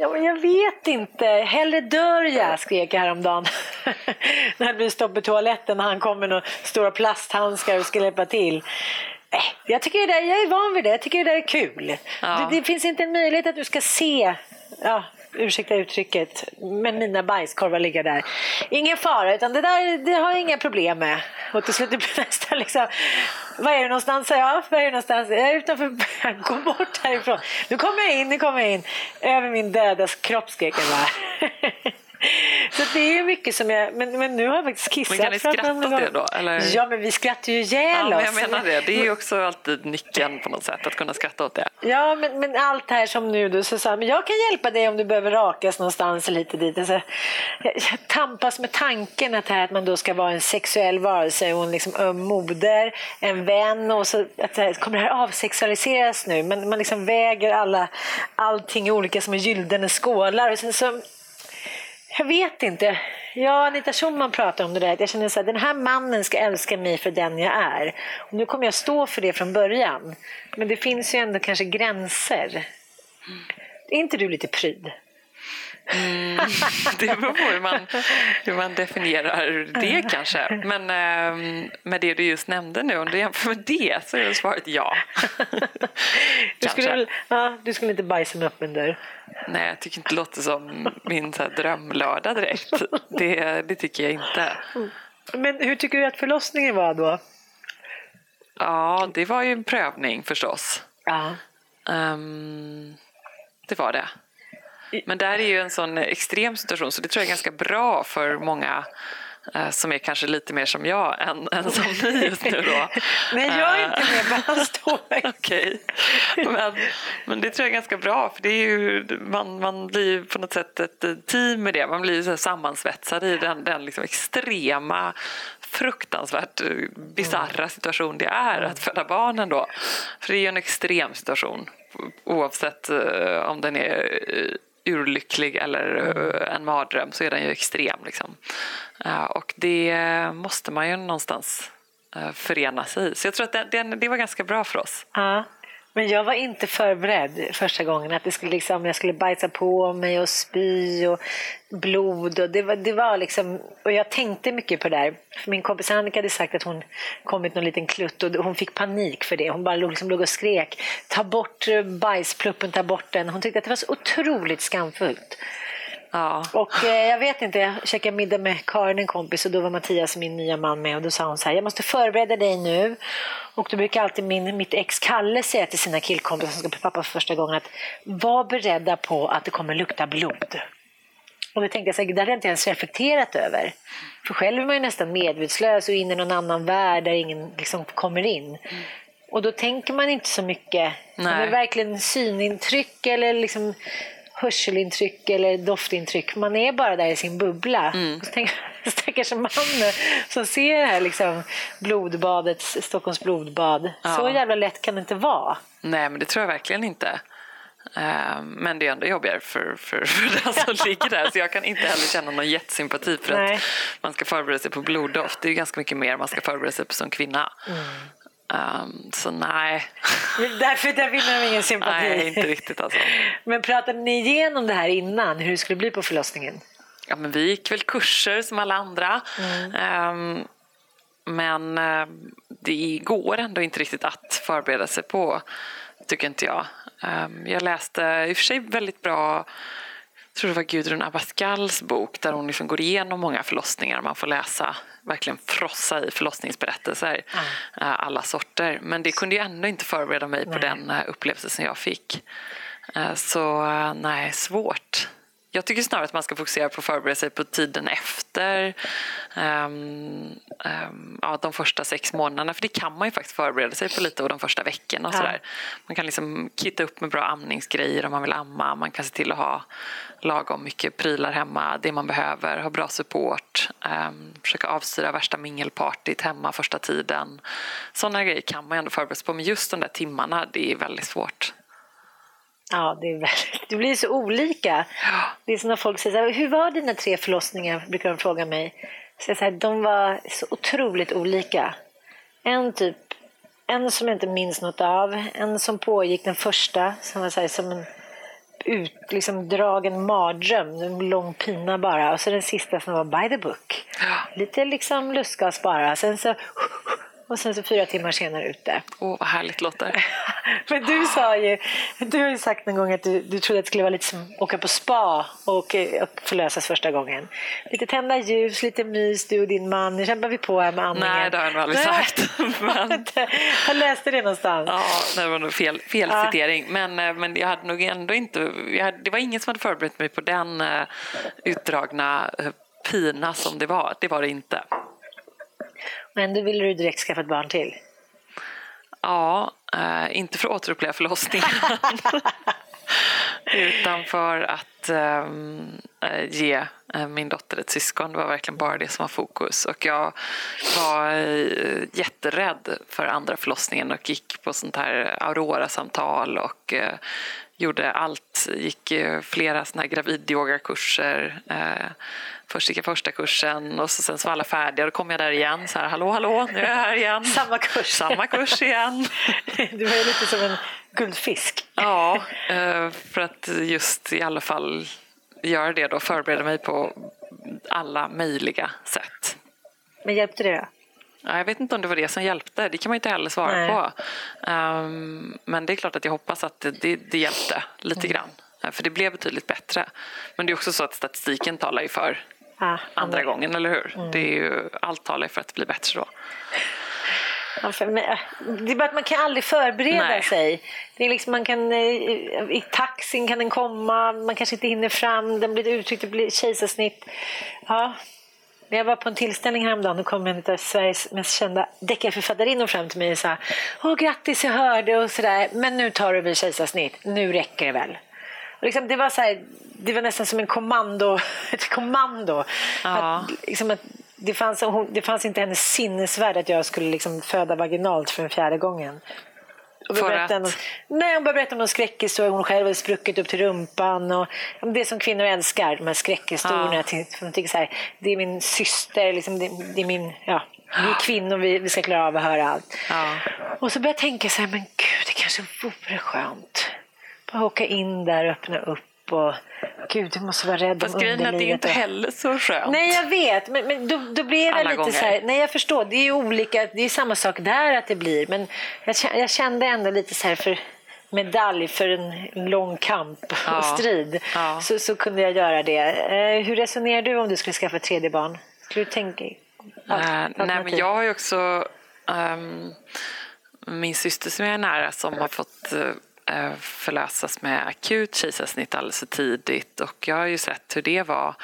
Ja, men jag vet inte. Hellre dör jag, skrek jag häromdagen. När det blir stopp i toaletten och han kommer med stora plasthandskar och ska hjälpa till. Jag tycker det där, jag är van vid det. Jag tycker det där är kul. Ja. Det, det, finns inte en möjlighet att du ska se ja, ursäkta uttrycket, men mina bajskorvar ligger där. Ingen fara, utan det där det har jag inga problem med. Och till slut blir nästan liksom, var är du någonstans? Ja, var är du någonstans? Jag är utanför, gå bort härifrån. Nu kommer jag in, nu kommer jag in. Över min döda kropp skrek jag bara. Så det är mycket som jag, men, men nu har jag faktiskt kissat. Men kan ni skratta åt det då? Eller? Ja, men vi skrattar ju ihjäl ja, oss. Men jag menar det, det är ju också alltid nyckeln på något sätt, att kunna skratta åt det. Ja, men, men allt här som nu du så sa, men jag kan hjälpa dig om du behöver rakas någonstans lite dit. Alltså, jag, jag tampas med tanken att, här, att man då ska vara en sexuell varelse och en liksom öm moder, en vän och så att här, kommer det här avsexualiseras nu? Men man liksom väger alla, allting olika som är gyllene skålar och sen så jag vet inte. Ja, Anita Schulman pratar om det där. Jag känner så här, den här mannen ska älska mig för den jag är. Och nu kommer jag stå för det från början. Men det finns ju ändå kanske gränser. Är inte du lite pryd? Mm, det beror på hur man, hur man definierar det kanske. Men eh, med det du just nämnde nu, om du jämför med det så är svaret ja. du, skulle, ja, du skulle inte bajsa med öppen dörr? Nej, jag tycker inte det låter som min så här, drömlördag direkt. Det, det tycker jag inte. Men hur tycker du att förlossningen var då? Ja, det var ju en prövning förstås. Ja. Um, det var det. Men där är ju en sån extrem situation så det tror jag är ganska bra för många uh, som är kanske lite mer som jag än, än som ni just nu då. Nej, jag är inte med, står Okej. Men, men det tror jag är ganska bra för det är ju, man, man blir på något sätt ett team med det. Man blir så sammansvetsad i den, den liksom extrema fruktansvärt bisarra situation det är att föda barn ändå. För det är ju en extrem situation oavsett om den är urlycklig eller uh, en mardröm så är den ju extrem. Liksom. Uh, och det måste man ju någonstans förena sig i. Så jag tror att det, det, det var ganska bra för oss. Ja. Men jag var inte förberedd första gången. Att det skulle liksom, jag skulle bajsa på mig och spy och blod. Och, det var, det var liksom, och jag tänkte mycket på det där. Min kompis Annika hade sagt att hon kommit någon liten klutt och hon fick panik för det. Hon bara liksom, låg och skrek. Ta bort bajspluppen, ta bort den. Hon tyckte att det var så otroligt skamfullt. Ja. Och eh, jag vet inte, jag käkade middag med Karin, en kompis, och då var Mattias, min nya man, med. Och då sa hon så här, jag måste förbereda dig nu. Och då brukar alltid min, mitt ex Kalle säga till sina killkompisar som ska bli pappa för första gången att var beredda på att det kommer lukta blod. Och då tänkte jag så här, det hade jag inte ens reflekterat över. För själv är man ju nästan medvetslös och inne i någon annan värld där ingen liksom kommer in. Mm. Och då tänker man inte så mycket. Nej. Det är verkligen synintryck eller liksom hörselintryck eller doftintryck. Man är bara där i sin bubbla. Mm. Stackars man som ser det här liksom, blodbadet, Stockholms blodbad. Ja. Så jävla lätt kan det inte vara. Nej, men det tror jag verkligen inte. Ehm, men det är ändå jobbigare för, för, för den som ligger där så jag kan inte heller känna någon jättesympati för Nej. att man ska förbereda sig på bloddoft. Det är ganska mycket mer man ska förbereda sig på som kvinna. Mm. Um, så nej. Därför där vinner de ingen sympati. Nej, inte riktigt alltså. Men pratade ni igenom det här innan, hur det skulle bli på förlossningen? Ja, men vi gick väl kurser som alla andra. Mm. Um, men uh, det går ändå inte riktigt att förbereda sig på, tycker inte jag. Um, jag läste i och för sig väldigt bra jag tror det var Gudrun Abascals bok där hon liksom går igenom många förlossningar. Man får läsa, verkligen frossa i förlossningsberättelser, mm. alla sorter. Men det kunde ju ändå inte förbereda mig nej. på den eh, upplevelse som jag fick. Eh, så nej, svårt. Jag tycker snarare att man ska fokusera på att förbereda sig på tiden efter um, um, ja, de första sex månaderna. För det kan man ju faktiskt förbereda sig på lite och de första veckorna. Och ja. sådär. Man kan liksom kitta upp med bra amningsgrejer om man vill amma. Man kan se till att ha lagom mycket prylar hemma, det man behöver, ha bra support, um, försöka avstyra värsta mingelpartyt hemma första tiden. Sådana grejer kan man ju ändå förbereda sig på, men just de där timmarna, det är väldigt svårt. Ja, det, är väldigt, det blir så olika. Det är som när folk säger så här, hur var dina tre förlossningar? brukar de fråga mig. Så här, de var så otroligt olika. En typ, en som jag inte minns något av, en som pågick den första, som var så här, som en ut, liksom, dragen mardröm, en lång pina bara. Och så den sista som var by the book. Lite liksom lustgas bara. Sen så och sen så fyra timmar senare ute. Åh, oh, vad härligt låter. Men du sa ju, du har ju sagt någon gång att du, du trodde att det skulle vara lite som att åka på spa och, och förlösas första gången. Lite tända ljus, lite mys, du och din man. Nu kämpar vi på här med andningen. Nej, det har jag nog aldrig sagt. Men... jag läste det någonstans. Ja, det var nog fel, fel ja. citering. Men, eh, men jag hade nog ändå inte, hade, det var ingen som hade förberett mig på den uh, utdragna uh, pina som det var. Det var det inte. Men då ville du direkt skaffa ett barn till? Ja, eh, inte för att återuppleva förlossningen. utan för att ehm, eh, ge eh, min dotter ett syskon. Det var verkligen bara det som var fokus. Och jag var eh, jätterädd för andra förlossningen och gick på sånt här Aurora-samtal och eh, gjorde allt. Gick eh, flera såna här gravidyogakurser Först gick jag första kursen och så sen så var alla färdiga. Då kom jag där igen. Så här, hallå, hallå, nu är jag här igen. Samma kurs. Samma kurs igen. Du var lite som en guldfisk. Ja, eh, för att just i alla fall göra det då, förbereda mig på alla möjliga sätt. Men hjälpte det då? Ja, jag vet inte om det var det som hjälpte, det kan man inte heller svara Nej. på. Ehm, men det är klart att jag hoppas att det, det, det hjälpte lite Mm. grann. Eh, För det blev betydligt bättre. Men det är också så att statistiken talar ju för Ah, andra gången, eller hur? Mm. Det är ju, allt talar för att det blir bättre då. Ja, för, men, äh, det är bara att man kan aldrig förbereda Nej. sig. Det är liksom, man kan, eh, I taxin kan den komma, man kanske inte hinner fram, den blir uttryckt, det blir kejsarsnitt. Ja. Jag var på en tillställning häromdagen och kom en av Sveriges mest kända deckarförfattarinnor fram till mig och sa Åh grattis, jag hörde och sådär, men nu tar du väl kejsarsnitt, nu räcker det väl. Och liksom, det, var så här, det var nästan som en kommando, ett kommando. Ja. Att, liksom att det, fanns, hon, det fanns inte hennes sinnesvärld att jag skulle liksom föda vaginalt för en fjärde gången. Och För att? om- Nej, hon började berätta om någon skräckhistoria. Hon själv hade spruckit upp till rumpan. Och, det som kvinnor älskar, de här skräckhistorierna. Ja. Till, de tycker så här, det är min syster, liksom, det, det är min... Ja, vi är kvinnor, vi, vi ska klara av att höra allt. Ja. Och så började jag tänka så här, men gud, det kanske vore skönt. Bara åka in där och öppna upp. Och, gud, du måste vara rädd Fast om grejen är att det är inte heller så skönt. Nej, jag vet. Men, men då, då blir det Alla lite gånger. så här... Nej, jag förstår. Det är olika. Det är samma sak där att det blir. Men jag, jag kände ändå lite så här för medalj för en lång kamp Ja. och strid. Ja. Så, så kunde jag göra det. Eh, hur resonerar du om du skulle skaffa ett tredje barn? Skulle du tänka... Eh, nej, men jag har ju också ehm, min syster som jag är nära som har fått eh, förlösas med akut kejsarsnitt alldeles för tidigt och jag har ju sett hur det var.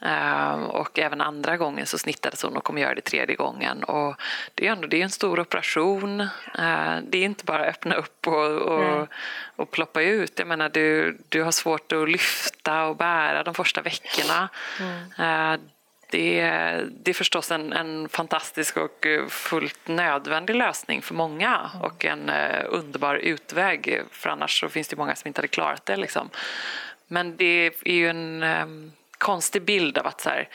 Ehm, och även andra gången så snittades hon och kommer göra det tredje gången. Och det är ändå det är en stor operation. Eh, det är inte bara öppna upp och, och, och ploppa ut. Jag menar, du, du har svårt att lyfta och bära de första veckorna. Eh, det, det är förstås en, en fantastisk och eh, fullt nödvändig lösning för många och en eh, underbar utväg för annars så finns det många som inte hade klarat det. Liksom. Men det är ju en eh, konstig bild av att så här,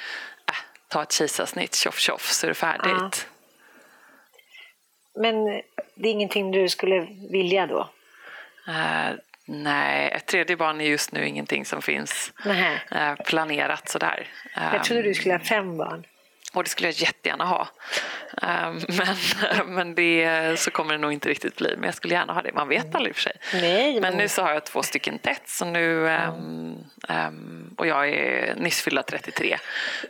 äh, ta ett kejsarsnitt, tjoff tjoff så är det färdigt. Men det är ingenting du skulle vilja då? Eh, nej, ett tredje barn är just nu ingenting som finns Nej. eh, planerat sådär. Jag trodde du skulle ha fem barn. Och det skulle jag jättegärna ha. Ehm, Men, men det, så kommer det nog inte riktigt bli. Men jag skulle gärna ha det. Man vet aldrig i och för sig. Nej, Men men- nu så har jag två stycken tätt. Så nu, ehm, och jag är nyss fyllda 33.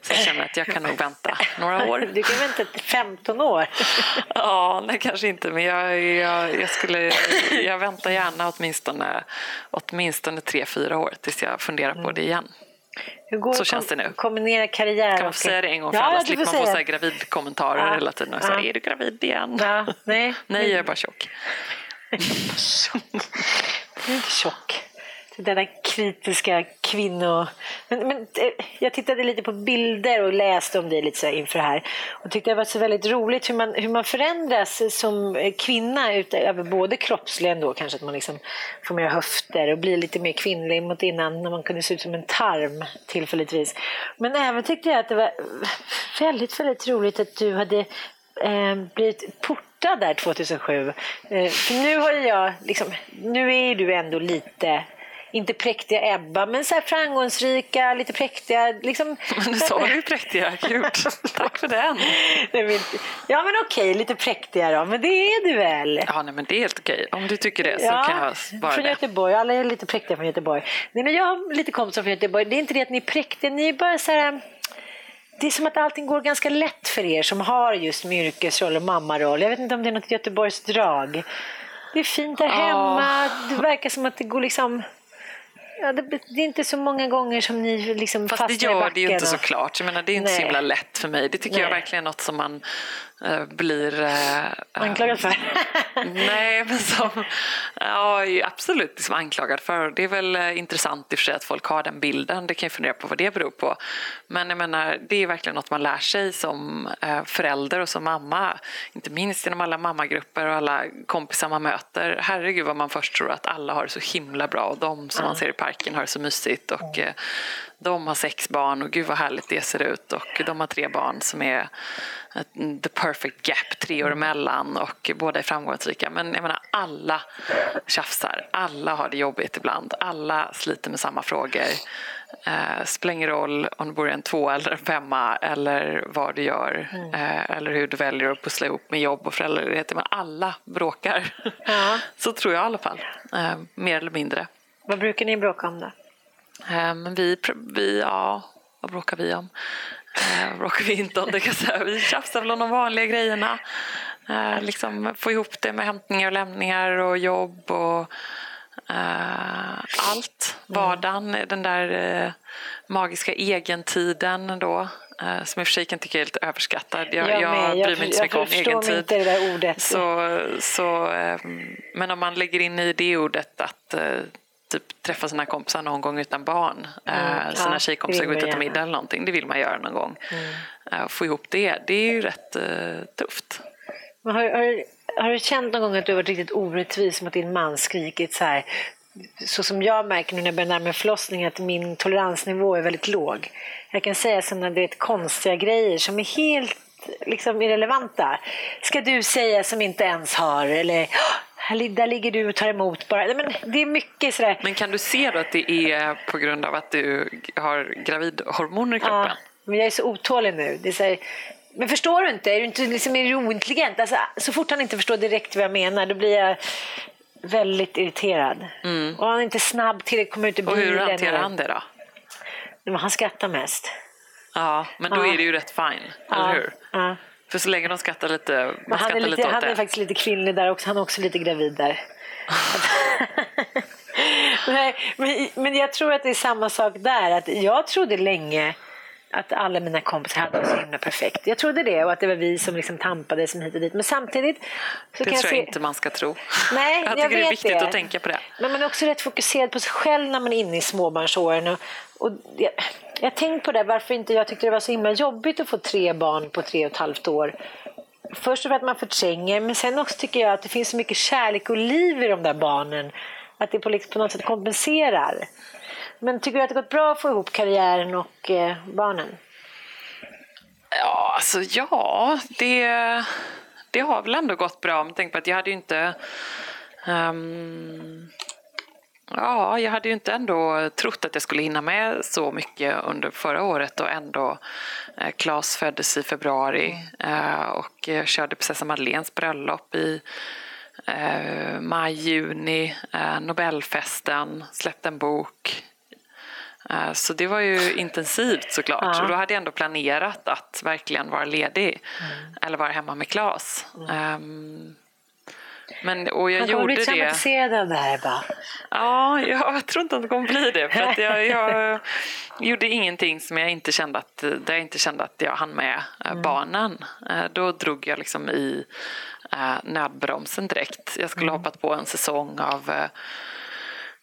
Så jag känner att jag kan nog vänta några år. Du kan vänta till 15 år. Ja, nej kanske inte. Men jag, jag, jag, skulle, jag väntar gärna åtminstone, åtminstone tre, fyra år tills jag funderar på det igen. Hur går Så känns det nu. Kombinera karriär Kan man och... få säga det en gång för Ja, alla? Slipper får man få säga så här gravidkommentarer Ja. hela tiden. Och så här, Ja. Är du gravid igen? Ja, nej. Nej, jag är bara tjock. Du är inte tjock. Denna kritiska kvinno... Men, men, eh, jag tittade lite på bilder och läste om dig lite så här inför det här. Och tyckte det var så väldigt roligt hur man, hur man förändras som kvinna utöver både kroppsligen då kanske att man liksom får mer höfter och blir lite mer kvinnlig mot innan när man kunde se ut som en tarm tillfälligtvis. Men även tyckte jag att det var väldigt, väldigt roligt att du hade eh, blivit portad där 2007. Eh, för nu har jag, liksom, nu är du ändå lite, inte präktiga Ebba, men så framgångsrika, lite präktiga. Liksom, Men nu sa du ju präktiga. Gud, tack för den. Nej, men, ja men okej, lite präktiga då, men det är du väl? Ja, nej, men det är helt okej. Om du tycker det så kan jag vara från det. Göteborg. Alla är lite präktiga från Göteborg. Nej, men jag har lite kompisar från Göteborg. Det är inte det att ni är präktiga, ni är bara så här... Det är som att allting går ganska lätt för er som har just med yrkesroll och mammaroll. Jag vet inte om det är något Göteborgs drag. Det är fint där Ja. hemma. Det verkar som att det går liksom... Ja, det, det är inte så många gånger som ni liksom Fast det fastnar i gör backen. det ju inte och- såklart. Jag menar, det är inte så Nej. himla lätt för mig. Det tycker jag Nej. verkligen är något som man blir... eh, Anklagad för. Nej, men som... Ja, absolut liksom anklagad för. Det är väl eh, intressant i och för sig att folk har den bilden. Det kan jag fundera på vad det beror på. Men jag menar, det är verkligen något man lär sig som eh, förälder och som mamma. Inte minst genom alla mammagrupper och alla kompisar man möter. Herregud vad man först tror att alla har det så himla bra och de som man ser i parken har det så mysigt. Och, eh, de har sex barn och gud vad härligt det ser ut. Och de har tre barn som är the perfect gap, tre år emellan och båda är framgångsrika. Men jag menar, alla tjafsar, alla har det jobbigt ibland, alla sliter med samma frågor. Eh, spelar ingen roll om du bor i en tvåa eller en femma eller vad du gör Mm. eh, eller hur du väljer att pussla ihop med jobb och föräldraledighet. Men alla bråkar. Ja. Så tror jag i alla fall. Eh, mer eller mindre. Vad brukar ni bråka om då? Eh, vi, vi, ja, vad bråkar vi om? Eh, vad bråkar vi inte om? Det kan jag säga. Vi tjafsar väl om de vanliga grejerna. Eh, liksom få ihop det med hämtningar och lämningar och jobb och eh, allt. Vardagen, den där eh, magiska egentiden då. Eh, som i och för sig kan tycka är lite överskattad. Jag, Jag jag, bryr mig inte så mycket om mig egentid. inte det där ordet. Så, så, ehm, men om man lägger in i det ordet att eh, typ träffa sina kompisar någon gång utan barn, eh, Mm, sina ja, tjejkompisar det gå vill ut och äta middag eller någonting, det vill man göra någon gång. Mm. Eh, Få ihop det, det är ju rätt eh, tufft. Har, har, har du känt någon gång att du har varit riktigt orättvis mot din man skrikit så här? Så som jag märker nu när jag börjar närma mig förlossningen att min toleransnivå är väldigt låg. Jag kan säga sådana du vet, konstiga grejer som är helt liksom, irrelevanta. Ska du säga som inte ens har eller "Åh, här, li- där ligger du och tar emot bara. Nej, Men det är mycket sådär. Men kan du se då att det är på grund av att du har gravidhormoner i kroppen? Ja, men jag är så otålig nu. Det är så här, men förstår du inte? Är du, inte, liksom, är du ointelligent? Alltså, så fort han inte förstår direkt vad jag menar då blir jag väldigt irriterad. Och han är inte snabb till att komma ut ur Mm. Och bilen. hur hanterar han det då? Men han skrattar mest. Ja, men då Ja. är det ju rätt fine, Ja, eller hur? Ja. För så länge de skrattar lite, Men han är, lite lite, han är faktiskt lite kvinnlig där också. Han är också lite gravid där. Nej, men, men jag tror att det är samma sak där. Att jag trodde länge att alla mina kompisar hade det så himla perfekt. Jag trodde det och att det var vi som liksom tampades som hit och dit. Men samtidigt så Det kan jag tror se... jag inte man ska tro. Nej, jag jag tycker det är viktigt det. att tänka på det. Men man är också rätt fokuserad på sig själv när man är inne i småbarnsåren. Och, och jag, jag har tänkt på det, varför inte jag tyckte det var så himla jobbigt att få tre barn på tre och ett halvt år. Först för att man förtränger, men sen också tycker jag att det finns så mycket kärlek och liv i de där barnen. Att det på, liksom, på något sätt kompenserar. Men tycker du att det gått bra att få ihop karriären och eh, barnen? Ja, alltså ja, det, det har väl ändå gått bra. Men tänk på att jag hade ju inte... um, ja, jag hade ju inte ändå trott att jag skulle hinna med så mycket under förra året och ändå eh, Claes föddes i februari eh, och jag körde prinsessa Madeleines bröllop i eh, maj, juni, eh, Nobelfesten, släppte en bok. Eh, Så det var ju intensivt såklart. Ja. Och då hade jag ändå planerat att verkligen vara ledig Mm. eller vara hemma med Claes. Ehm, Men, och jag Han kommer gjorde bli traumatiserad av det här bara. Ja, jag tror inte att det kommer bli det. För att jag, jag gjorde ingenting som jag inte kände att, där jag inte kände att jag hann med eh, barnen. Eh, Då drog jag liksom i nödbromsen direkt. Jag skulle hoppat på en säsong av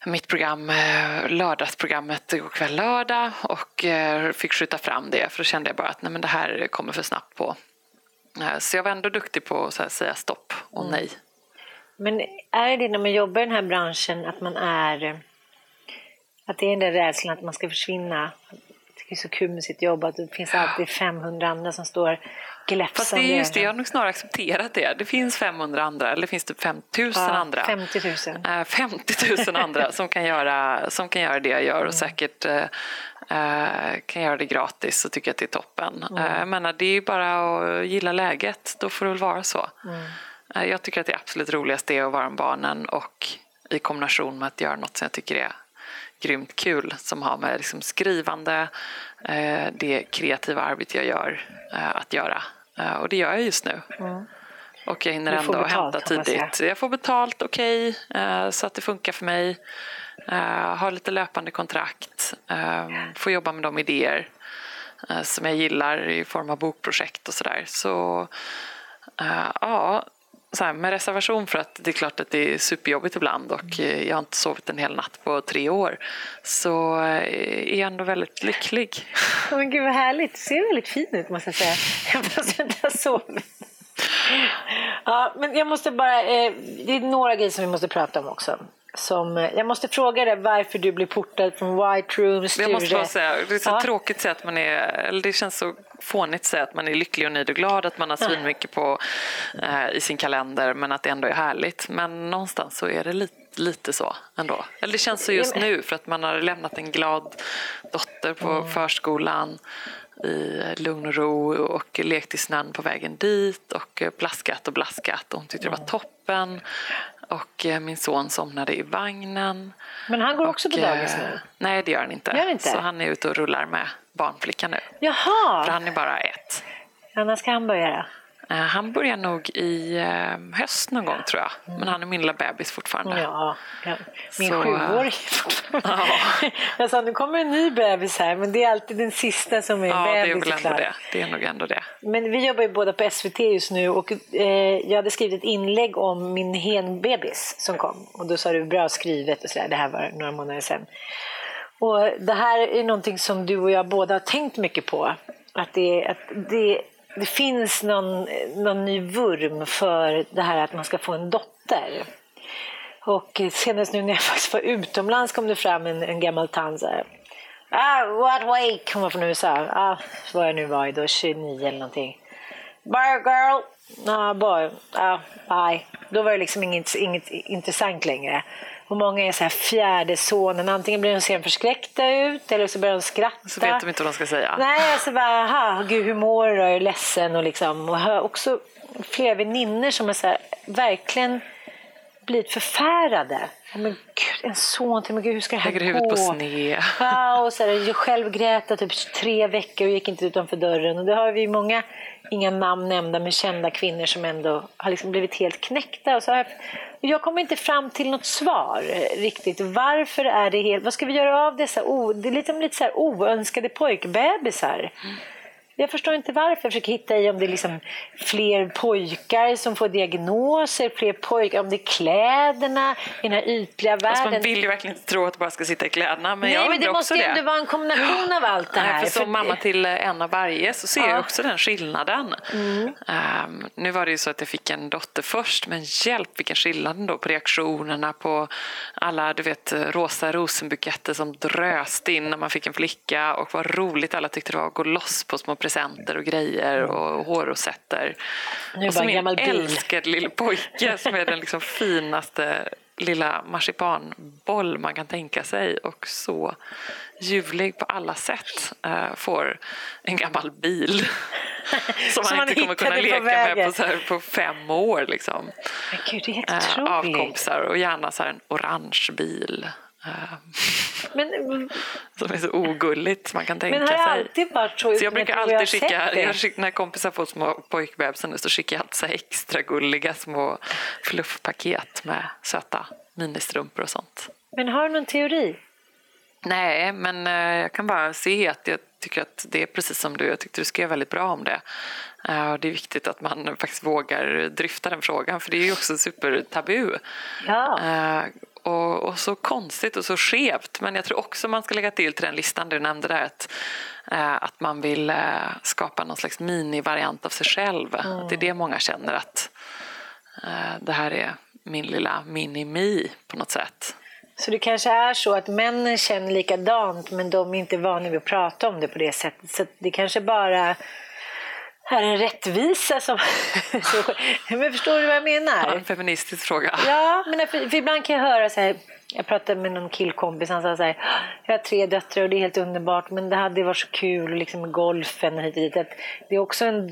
mitt program, eh, lördagsprogrammet igår kväll lördag och eh, fick skjuta fram det för då kände jag bara att nej, men det här kommer för snabbt på. Eh, Så jag var ändå duktig på att säga stopp och nej. Men är det när man jobbar i den här branschen att man är... Att det är den där rädslan att man ska försvinna? Jag tycker det är så kul med sitt jobb att det finns alltid 500 andra som står gläfsande Fast det är just det, jag har nog snarare accepterat det. Det finns 500 andra, eller det finns typ 5000 Ja, andra. 50 000. Eh, 50 000 andra som kan, göra, som kan göra det jag gör och säkert eh, eh, kan göra det gratis och tycker att det är toppen. Eh, Jag menar, det är ju bara att gilla läget, då får det väl vara så. Eh, Jag tycker att det absolut roligaste är att vara med barnen och i kombination med att göra något som jag tycker är grymt kul som har med liksom skrivande, det kreativa arbete jag gör, att göra. Och det gör jag just nu. Och jag hinner ändå betalt, hämta tidigt. Jag får betalt, okej, eh, så att det funkar för mig. Eh, har lite löpande kontrakt. Eh, får jobba med de idéer som jag gillar i form av bokprojekt och sådär. Så ja, så här, med reservation för att det är klart att det är superjobbigt ibland och eh, jag har inte sovit en hel natt på tre år. Så eh, är jag ändå väldigt lycklig. Men gud vad härligt, du ser väldigt fin ut måste jag säga. Fast jag inte har sovit. Ja, men jag måste bara, eh, det är några grejer som vi måste prata om också. Som, eh, jag måste fråga dig varför du blir portad från White Room, Sture. Jag måste bara säga, det är så Ja. tråkigt att säga att man är, eller det känns så fånigt att säga att man är lycklig och nöjd och glad, att man har svinmycket på, eh, i sin kalender, men att det ändå är härligt. Men någonstans så är det lite lite så ändå. Eller det känns så just nu för att man har lämnat en glad dotter på mm. förskolan i lugn och ro och lekt i snön på vägen dit och plaskat och blaskat och hon tyckte det var toppen. Och eh, min son somnade i vagnen. Men han går också och, på dagis nu? Eh, nej, det gör han inte. Gör inte. Så han är ute och rullar med barnflickan nu. Jaha! För han är bara ett. Ja, när ska han börja då? Eh, han börjar nog i eh, höst någon gång tror jag. Men han är min lilla bebis fortfarande. Ja, ja. min så, sjuåring fortfarande. Ja. jag sa nu kommer en ny bebis här men det är alltid den sista som är ja, bebis. Det är väl ändå det. Det är nog ändå det. Men vi jobbar ju båda på SVT just nu och eh, jag hade skrivit ett inlägg om min henbebis som kom. Och då sa du bra skrivet och sådär. Det här var några månader sedan. Och det här är någonting som du och jag båda har tänkt mycket på. Att det, att det det finns någon, någon ny vurm för det här att man ska få en dotter. Och senast nu när jag faktiskt var utomlands kom det fram en, en gammal tant så här. Ah, what wake? Hon var från USA. Ah, vad jag nu var i då, 29 eller någonting. Bye girl. Ah, boy. Ah, bye. Då var det liksom inget, inget intressant längre. Och många är så här fjärde sonen. Antingen blir de sen förskräckta ut eller så börjar de skratta. Så vet de inte vad de ska säga. Nej, alltså bara, aha, gud hur mår du? Jag är ledsen och liksom. Och också flera väninnor som är så här, verkligen blivit förfärade. Men gud, en son till, men gud hur ska det här Lägger gå? huvudet på sned. Ja, och så här, jag själv grät typ tre veckor och gick inte utanför dörren. Och det har vi många, inga namn nämnda, men kända kvinnor som ändå har liksom blivit helt knäckta. Och så här, jag kommer inte fram till något svar riktigt. Varför är det helt... Vad ska vi göra av dessa o, det är lite, lite så här oönskade pojkbebisar? Mm. Jag förstår inte varför. Jag försöker hitta i om det är liksom fler pojkar som får diagnoser, fler pojkar, om det är kläderna i den här ytliga världen. Alltså man vill ju verkligen inte tro att det bara ska sitta i kläderna. Men Nej, jag men det måste ju det. vara en kombination av allt det här. Nej, för som för... mamma till en av varje så ser ja. jag också den skillnaden. Mm. Um, nu var det ju så att jag fick en dotter först, men hjälp vilken skillnad då på reaktionerna på alla du vet, rosa rosenbuketter som dröste in när man fick en flicka och vad roligt alla tyckte det var att gå loss på små presenter och grejer och hårrosetter. Och så min älskade lille pojke som är den liksom finaste lilla marsipanboll man kan tänka sig och så ljuvlig på alla sätt äh, får en gammal bil som han inte kommer kunna leka med på, så här, på fem år. Liksom. Men Gud, det är helt äh, av kompisar och gärna så en orange bil. Men, som är så ogulligt man kan tänka men sig. alltid varit så, så jag brukar alltid jag skicka, jag när kompisar får små pojkbebisar så skickar jag alltid så extra gulliga små fluffpaket med söta ministrumpor och sånt. Men har du någon teori? Nej, men eh, jag kan bara se att jag tycker att det är precis som du. Jag tyckte du skrev väldigt bra om det. Eh, det är viktigt att man faktiskt vågar dryfta den frågan för det är ju också supertabu. Ja. Och, så konstigt och så skevt. Men jag tror också man ska lägga till till den listan du nämnde där att, eh, att man vill eh, skapa någon slags minivariant av sig själv. Mm. Det är det många känner att eh, det här är min lilla mini-mi på något sätt. Så det kanske är så att männen känner likadant men de är inte vana vid att prata om det på det sättet. Så det kanske bara här är en rättvisa som... men förstår du vad jag menar? Ja, en feministisk fråga. Ja, men för, för ibland kan jag höra så här, jag pratade med någon killkompis, han sa så här, jag har tre döttrar och det är helt underbart men det hade varit så kul liksom med golfen och hit och dit. Att det är också en,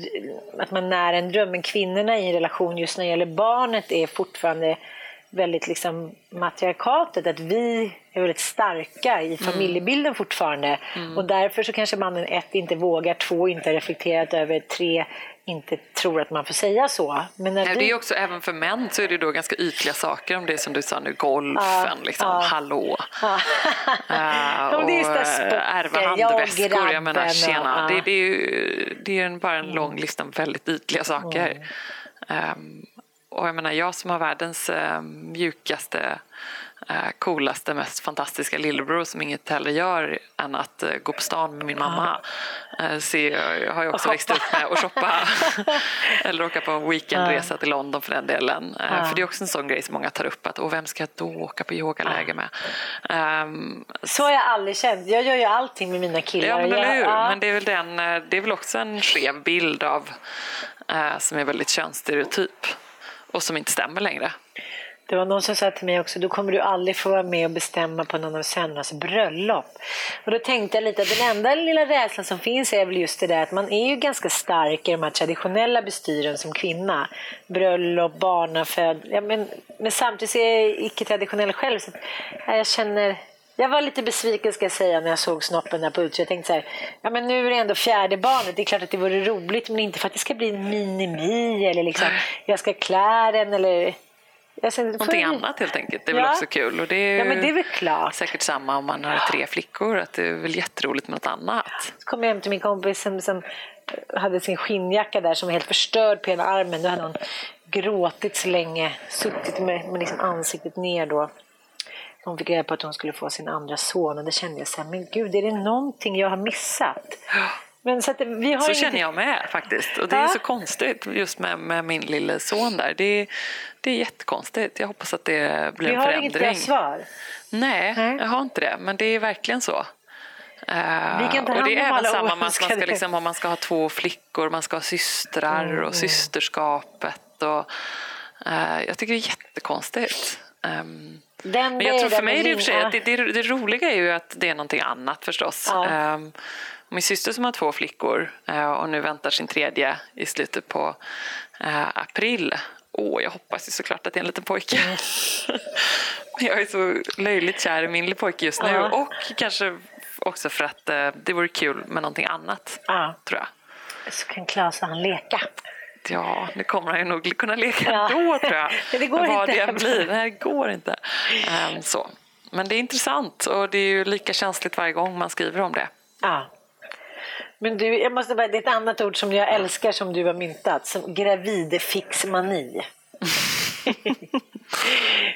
att man när en dröm, men kvinnorna i en relation just när det gäller barnet är fortfarande väldigt liksom matriarkatet, att vi är väldigt starka i mm. familjebilden mm. fortfarande. Mm. Och därför så kanske mannen ett inte vågar, två inte har reflekterat över, tre inte tror att man får säga så. Men när Nej, det är också, även för män så är det då ganska ytliga saker om det som du sa nu, golfen, uh, liksom, uh. hallå. Uh. det är uh, ärva handväskor, jag menar tjena. Det, det, är ju det är bara en lång lista med väldigt ytliga saker. Um, och jag menar, jag som har världens eh, mjukaste, coolaste, mest fantastiska lillebror som inget hellre gör än att eh, gå på stan med min mamma. Eh, så jag har ju också växt upp med att shoppa. Eller åka på en weekendresa till London för den delen. Eh, för det är också en sån grej som många tar upp, att vem ska jag då åka på yogaläger med? Um, så har jag aldrig känt. Jag gör ju allting med mina killar. Ja, men, eller hur? Men det är, väl den, eh, det är väl också en skev bild av, eh, som är väldigt könsstereotyp och som inte stämmer längre. Det var någon som sa till mig också, då kommer du aldrig få vara med och bestämma på någon av sönernas bröllop. Och då tänkte jag lite att den enda lilla rädslan som finns är väl just det där att man är ju ganska stark i de här traditionella bestyren som kvinna. Bröllop, barnaföd. Ja, men, men samtidigt är jag icke-traditionell själv. Så jag känner jag var lite besviken ska jag säga när jag såg snoppen där på utsidan. Jag tänkte så här, ja men nu är det ändå fjärde barnet. Det är klart att det vore roligt men inte för att det ska bli en mini-mi eller liksom jag ska klä den eller Någonting annat helt enkelt. Det är ja. väl också kul. Och det är, ja, men det är väl klart. säkert samma om man har tre flickor. Att det är väl jätteroligt med något annat. Så kom jag hem till min kompis som, som hade sin skinnjacka där som var helt förstörd på ena armen. Då hade hon gråtit så länge, suttit med, med liksom ansiktet ner då. Hon fick reda på att hon skulle få sin andra son och då kände jag så här, men gud, är det någonting jag har missat? Men så, vi har så inget... känner jag med faktiskt. Och det är så konstigt just med, med min lille son där. Det, det är jättekonstigt. Jag hoppas att det blir en förändring. Vi har inget bra svar. Nej, Nej, jag har inte det. Men det är verkligen så. Uh, och det är även samma man ska, liksom, om man ska ha två flickor, man ska ha systrar mm. och systerskapet. Och, uh, jag tycker det är jättekonstigt. Um, men jag tror för mig det, för sig, att det, det, det, roliga är ju att det är någonting annat förstås. Ja. Um, min syster som har två flickor uh, och nu väntar sin tredje i slutet på uh, april. Åh, jag hoppas ju såklart att det är en liten pojke. Mm. jag är så löjligt kär i min lille pojke just nu ja. och kanske också för att uh, det vore kul med någonting annat, ja. tror jag. Så kan Klas och han leka. Ja, nu kommer han ju nog kunna leka ja. ändå tror jag. det går Vad inte. det än blir. Nej, det går inte. Um, så. Men det är intressant och det är ju lika känsligt varje gång man skriver om det. Ja. Men du, jag måste bara, det är ett annat ord som jag älskar som du har myntat, som gravidfixmani.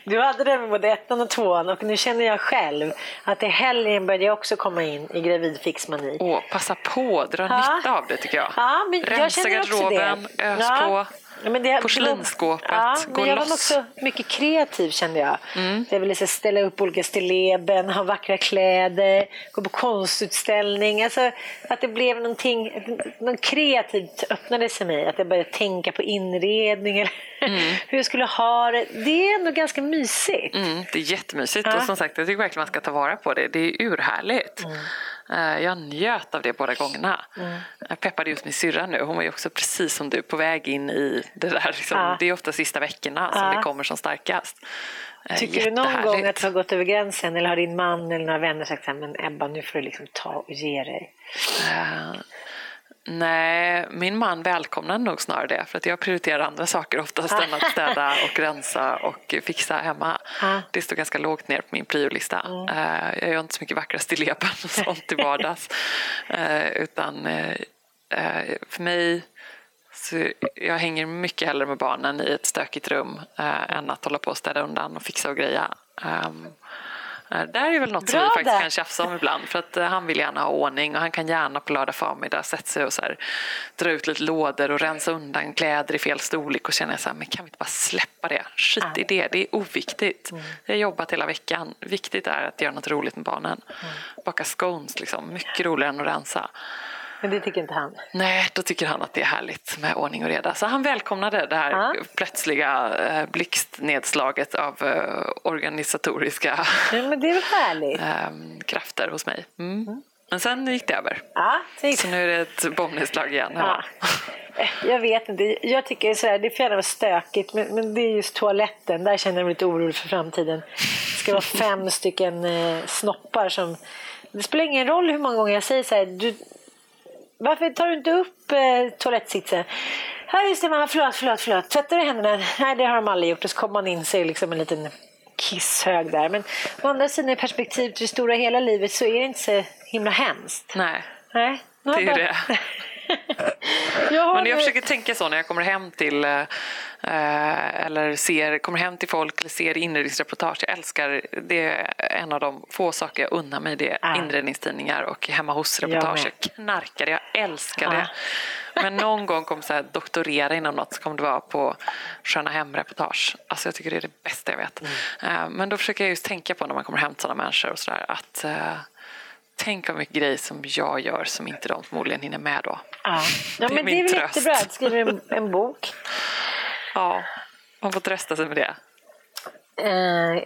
Du hade det med både ettan och tvåan och nu känner jag själv att i helgen började jag också komma in i gravidfixmani. Åh, passa på, dra ha? nytta av det tycker jag. Ja, men Rensa jag garderoben, ös ja. på. Men det, Porslinsskåpet, ja, gå men Jag loss. var också mycket kreativ kände jag. Mm. Jag ville ställa upp olika stilleben, ha vackra kläder, gå på konstutställning. Alltså, att det blev någonting, något kreativt öppnade sig mig. Att jag började tänka på inredning, mm. hur jag skulle ha det. Det är ändå ganska mysigt. Mm, det är jättemysigt ja. och som sagt jag tycker verkligen man ska ta vara på det. Det är urhärligt. Mm. Eh, jag njöt av det båda gångerna. Mm. Jag peppade just min syrra nu. Hon var ju också precis som du på väg in i det där. Liksom. Ja. Det är ofta sista veckorna ja. som det kommer som starkast. Eh, Tycker du någon gång att du har gått över gränsen eller har din man eller några vänner sagt att Ebba nu får du liksom ta och ge dig? Nej, min man välkomnar nog snarare det för att jag prioriterar andra saker oftast än att städa och rensa och fixa hemma. Det står ganska lågt ner på min priolista. Mm. Jag gör inte så mycket vackra stilleben och sånt till vardags eh, utan eh, för mig så jag hänger mycket hellre med barnen i ett stökigt rum än att hålla på och städa undan och fixa och greja. Ehm, Eh, det här är väl något Bra som vi faktiskt kan tjafsa om ibland för att eh, han vill gärna ha ordning och han kan gärna på lördag förmiddag sätta sig och så här, dra ut lite lådor och rensa undan kläder i fel storlek och känna så här, men kan vi inte bara släppa det? Skit i det, det är oviktigt. Mm. Jag har jobbat hela veckan. Viktigt är att göra något roligt med barnen. Mm. Baka scones liksom, mycket roligare än att rensa. Men det tycker inte han? Nej, då tycker han att det är härligt med ordning och reda. Så han välkomnade det här ja. plötsliga eh, blixtnedslaget av eh, organisatoriska eh, krafter hos mig. Mm. Mm. Men sen gick det över. Det Så nu är det ett bombnedslag igen Ja. Jag vet inte. Jag tycker så här, det får gärna vara stökigt men, men det är just toaletten. Där känner jag mig lite orolig för framtiden. Det ska vara fem stycken eh, snoppar som det spelar ingen roll hur många gånger jag säger så här, du, varför tar du inte upp eh, toalettsitsen? Ja, just det, mamma. Förlåt, förlåt, förlåt. Tvättar du händerna? Nej, det har de aldrig gjort. Och så kommer man in sig liksom en liten kisshög där. Men å andra sidan i perspektiv till det stora hela livet så är det inte så himla hemskt. Nej, Nej. det är ju det. jag Men jag försöker tänka så när jag kommer hem till eh, eller ser, kommer hem till folk eller ser inredningsreportage. Jag älskar, det är en av de få saker jag unnar mig, det är ah. inredningstidningar och hemma hos-reportage. Jag knarkar det, jag älskar ah. det. Men någon gång kommer jag doktorera inom något så kommer det vara på Sköna Hem-reportage. Alltså jag tycker det är det bästa jag vet. Mm. Eh, men då försöker jag just tänka på när man kommer hem till sådana människor och sådär att uh, tänk vad mycket grejer som jag gör som inte de förmodligen hinner med då. Ja, ja det men det är väl jättebra att skriva en, en bok. Ja, man får trösta sig med det. Eh,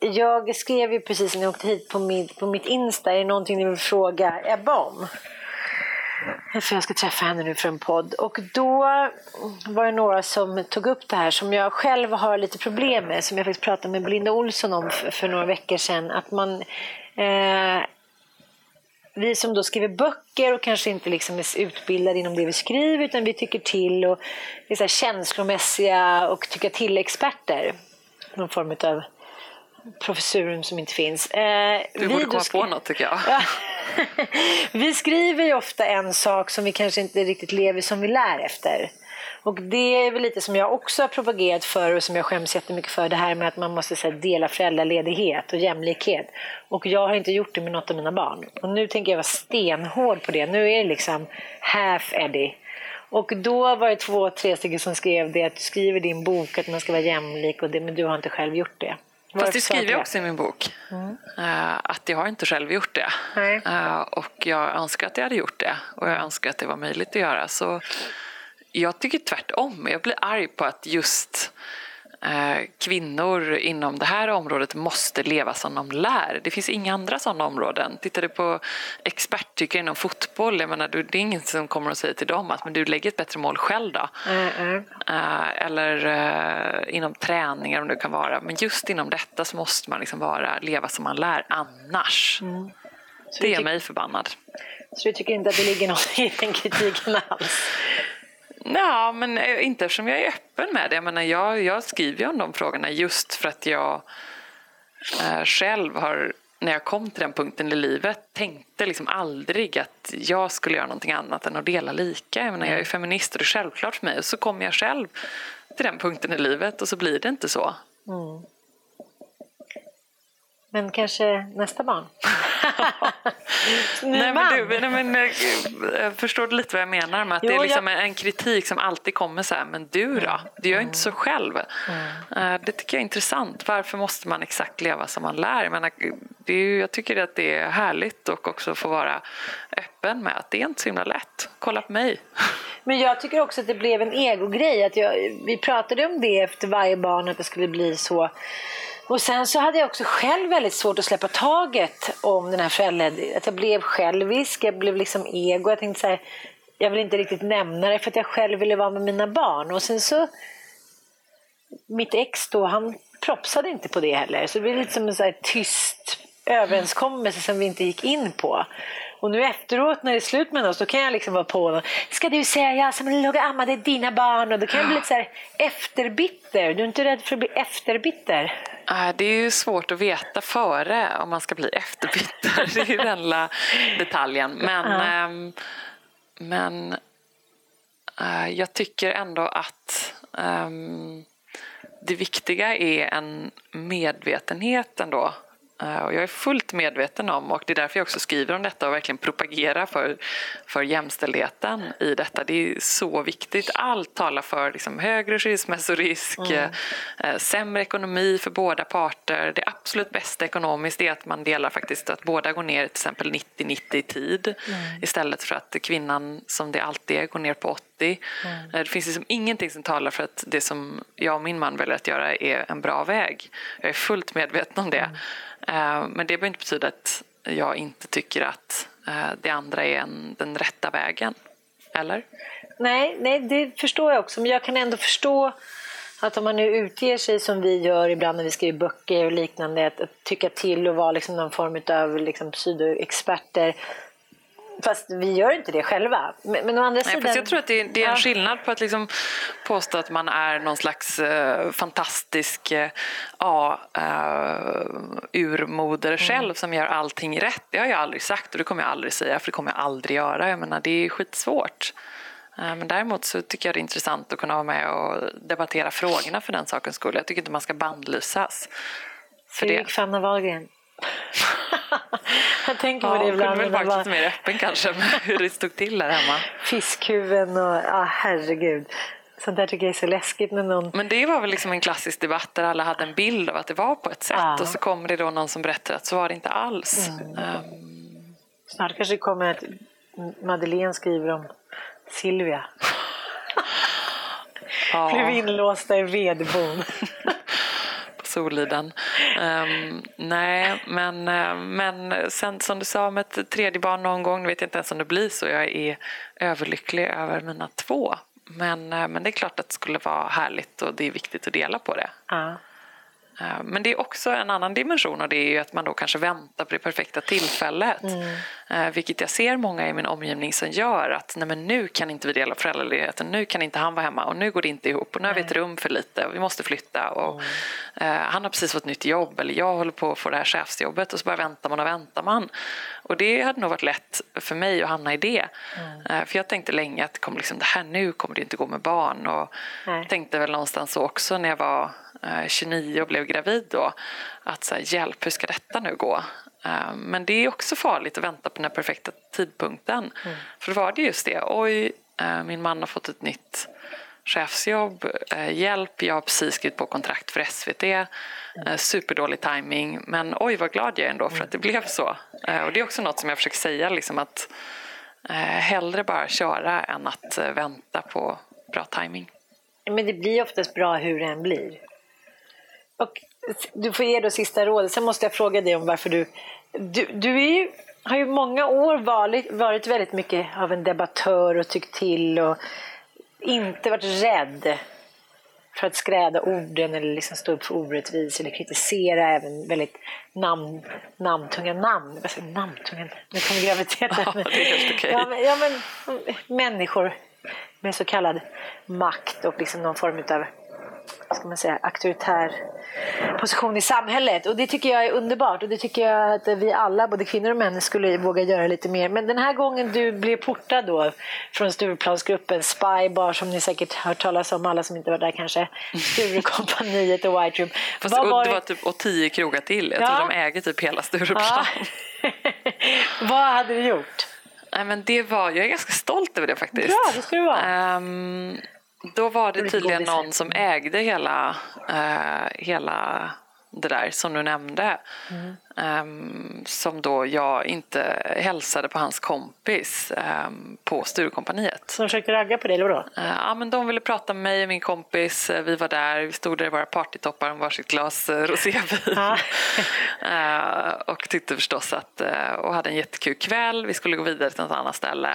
jag skrev ju precis när jag åkte hit på mitt, på mitt Insta, är det någonting ni vill fråga Ebba om? För jag ska träffa henne nu för en podd. Och då var det några som tog upp det här som jag själv har lite problem med, som jag faktiskt pratade med Belinda Olsson om för, för några veckor sedan. Att man eh, vi som då skriver böcker och kanske inte liksom är utbildade inom det vi skriver utan vi tycker till och är så känslomässiga och tycker till-experter. Någon form av professuren som inte finns. Eh, du borde komma på något tycker jag. vi skriver ju ofta en sak som vi kanske inte riktigt lever som vi lär efter. Och det är väl lite som jag också har propagerat för och som jag skäms jättemycket för. Det här med att man måste här, dela föräldraledighet och jämlikhet. Och jag har inte gjort det med något av mina barn. Och nu tänker jag vara stenhård på det. Nu är det liksom half Eddie. Och då var det två, tre stycken som skrev det att du skriver i din bok att man ska vara jämlik och det, men du har inte själv gjort det. Fast det skriver jag också i min bok. Mm. Uh, att jag har inte själv gjort det. Uh, och jag önskar att jag hade gjort det. Och jag önskar att det var möjligt att göra. Så jag tycker tvärtom. Jag blir arg på att just eh, kvinnor inom det här området måste leva som de lär. Det finns inga andra sådana områden. Tittar du på experttycker inom fotboll, jag menar, det är ingen som kommer att säga till dem att men du lägger ett bättre mål själv då. Mm -mm. Eh, eller eh, inom träningar om det kan vara. Men just inom detta så måste man liksom vara, leva som man lär, annars. Mm. Det gör mig förbannad. Så du tycker inte att det ligger något i den kritiken alls? Ja, men eh, inte eftersom jag är öppen med det. Jag, menar, jag, jag skriver ju om de frågorna just för att jag eh, själv har, när jag kom till den punkten i livet, tänkte liksom aldrig att jag skulle göra någonting annat än att dela lika. Jag, menar, jag är feminist och det är självklart för mig. Och så kommer jag själv till den punkten i livet och så blir det inte så. Mm. Men kanske nästa barn? nej, men du, nej, men, eh, jag förstår lite vad jag menar med att jo, det är liksom jag... en kritik som alltid kommer så här, men du då? Du gör mm. inte så själv. Mm. Eh, det tycker jag är intressant. Varför måste man exakt leva som man lär? Jag, menar, det är, jag tycker att det är härligt och också få vara öppen med att det är inte så himla lätt. Kolla på mig. Men jag tycker också att det blev en egogrej. Att jag, vi pratade om det efter varje barn, att det skulle bli så och sen så hade jag också själv väldigt svårt att släppa taget om den här föräldraledigheten. Att jag blev självisk, jag blev liksom ego. Jag tänkte så här, jag vill inte riktigt nämna det för att jag själv ville vara med mina barn. Och sen så, mitt ex då, han propsade inte på det heller. Så det blev lite som en så tyst överenskommelse som vi inte gick in på. Och nu efteråt när det är slut med oss, då kan jag liksom vara på honom. Ska du säga jag som låg och ammade dina barn? Och då kan jag bli lite så här efterbitter. Du är inte rädd för att bli efterbitter? Det är ju svårt att veta före om man ska bli efterbitter. Det är ju den lilla detaljen. Men, ja. ähm, men äh, jag tycker ändå att ähm, det viktiga är en medvetenhet ändå Eh, och jag är fullt medveten om, och det är därför jag också skriver om detta och verkligen propagerar för, för jämställdheten i detta. Det är så viktigt. Allt talar för liksom högre skilsmässorisk, mm. eh, sämre ekonomi för båda parter. Det absolut bästa ekonomiskt är att man delar faktiskt att båda går ner till exempel 90-90 i tid mm. istället för att kvinnan, som det alltid är, går ner på 80 Mm. Eh, det finns liksom ingenting som talar för att det som jag och min man väljer att göra är en bra väg. Jag är fullt medveten om det. Eh, men det behöver inte betyda att jag inte tycker att eh, det andra är en, den rätta vägen. Eller? Nej, nej, det förstår jag också. Men jag kan ändå förstå att om man nu utger sig som vi gör ibland när vi skriver böcker och liknande, att, tycka till och vara liksom någon form av liksom pseudoexperter Fast vi gör inte det själva. Men, men å andra Nej, sidan... jag tror att det är, det är en ja. skillnad på att liksom påstå att man är någon slags uh, fantastisk uh, ja, uh, urmoder mm. själv som gör allting rätt. Det har jag aldrig sagt och det kommer jag aldrig säga för det kommer jag aldrig göra. Jag menar, det är skitsvårt. Men däremot så tycker jag det är intressant att kunna vara med och debattera frågorna för den sakens skull. Jag tycker inte man ska bandlysas. Fredrik Fanna Wahlgren. jag tänker på det ibland. kunde väl varit lite mer öppen kanske med hur det stod till där hemma. Fiskhuven och ja, herregud. Sånt där tycker jag är så läskigt när någon... Men det var väl liksom en klassisk debatt där alla hade en bild av att det var på ett sätt ja. och så kommer det då någon som berättar att så var det inte alls. Mm. Um... Snart kanske det kommer att Madeleine skriver om Silvia. ja. Blev inlåsta i vedbon. Soliden. Um, nej, men, uh, men sen som du sa med ett tredje barn någon gång, vet jag inte ens om det blir så. Jag är överlycklig över mina två. Men, uh, men det är klart att det skulle vara härligt och det är viktigt att dela på det. Ja. Eh, men det är också en annan dimension och det är ju att man då kanske väntar på det perfekta tillfället. Mm. Vilket jag ser många i min omgivning som gör att nej men nu kan inte vi dela föräldraledigheten, nu kan inte han vara hemma och nu går det inte ihop och nu har vi ett rum för lite och vi måste flytta och mm. han har precis fått nytt jobb eller jag håller på att få det här chefsjobbet och så bara väntar man och väntar man. Och det hade nog varit lätt för mig att hamna i det. Mm. För jag tänkte länge att kommer liksom, det här nu kommer det inte gå med barn och nej. tänkte väl någonstans så också när jag var 29 och blev gravid då. Att så här, hjälp, hur ska detta nu gå? Eh, men det är också farligt att vänta på den perfekta tidpunkten. Mm. För då var det just det, oj, eh, min man har fått ett nytt chefsjobb, eh, hjälp, jag har precis skrivit på kontrakt för SVT, superdålig timing men oj vad glad jag är ändå för att det blev så. Och det är också något som jag försöker säga, liksom att hellre bara köra än att vänta på bra timing. Men det blir oftast bra hur det än blir. Och du får ge då sista rådet. Sen måste jag fråga dig om varför du... Du, du ju, har ju många år varit, varit väldigt mycket av en debattör och tyckt till och inte varit rädd för att skräda orden eller liksom stå upp för orättvisor eller kritisera även väldigt namn, namntunga namn. Vad säger namntunga? Nu kommer graviditeten. Ja, det är helt okej. Ja, men, ja, men människor med så kallad makt och liksom någon form av ska man säga, auktoritär position i samhället. Och det tycker jag är underbart och det tycker jag att vi alla, både kvinnor och män, skulle våga göra lite mer. Men den här gången du blev portad då från Stureplansgruppen, Spybar som ni säkert hört talas om, alla som inte var där kanske, Sturecompagniet och White Room. Fast, och, det var typ, och tio krogar till, jag ja. tror de äger typ hela Stureplan. Ja. Vad hade du gjort? Nej, men det var, jag är ganska stolt över det faktiskt. Bra, det ska du vara. Um, då var det tydligen någon som ägde hela, uh, hela det där som du nämnde. Mm. Um, som då jag inte hälsade på hans kompis um, på Sturecompagniet. Som försökte ragga på dig eller vadå? Uh, ja men de ville prata med mig och min kompis. Uh, vi var där, vi stod där i våra partytoppar med varsitt glas uh, rosévin. uh, och tyckte förstås att, och hade en jättekul kväll. Vi skulle gå vidare till något annat ställe.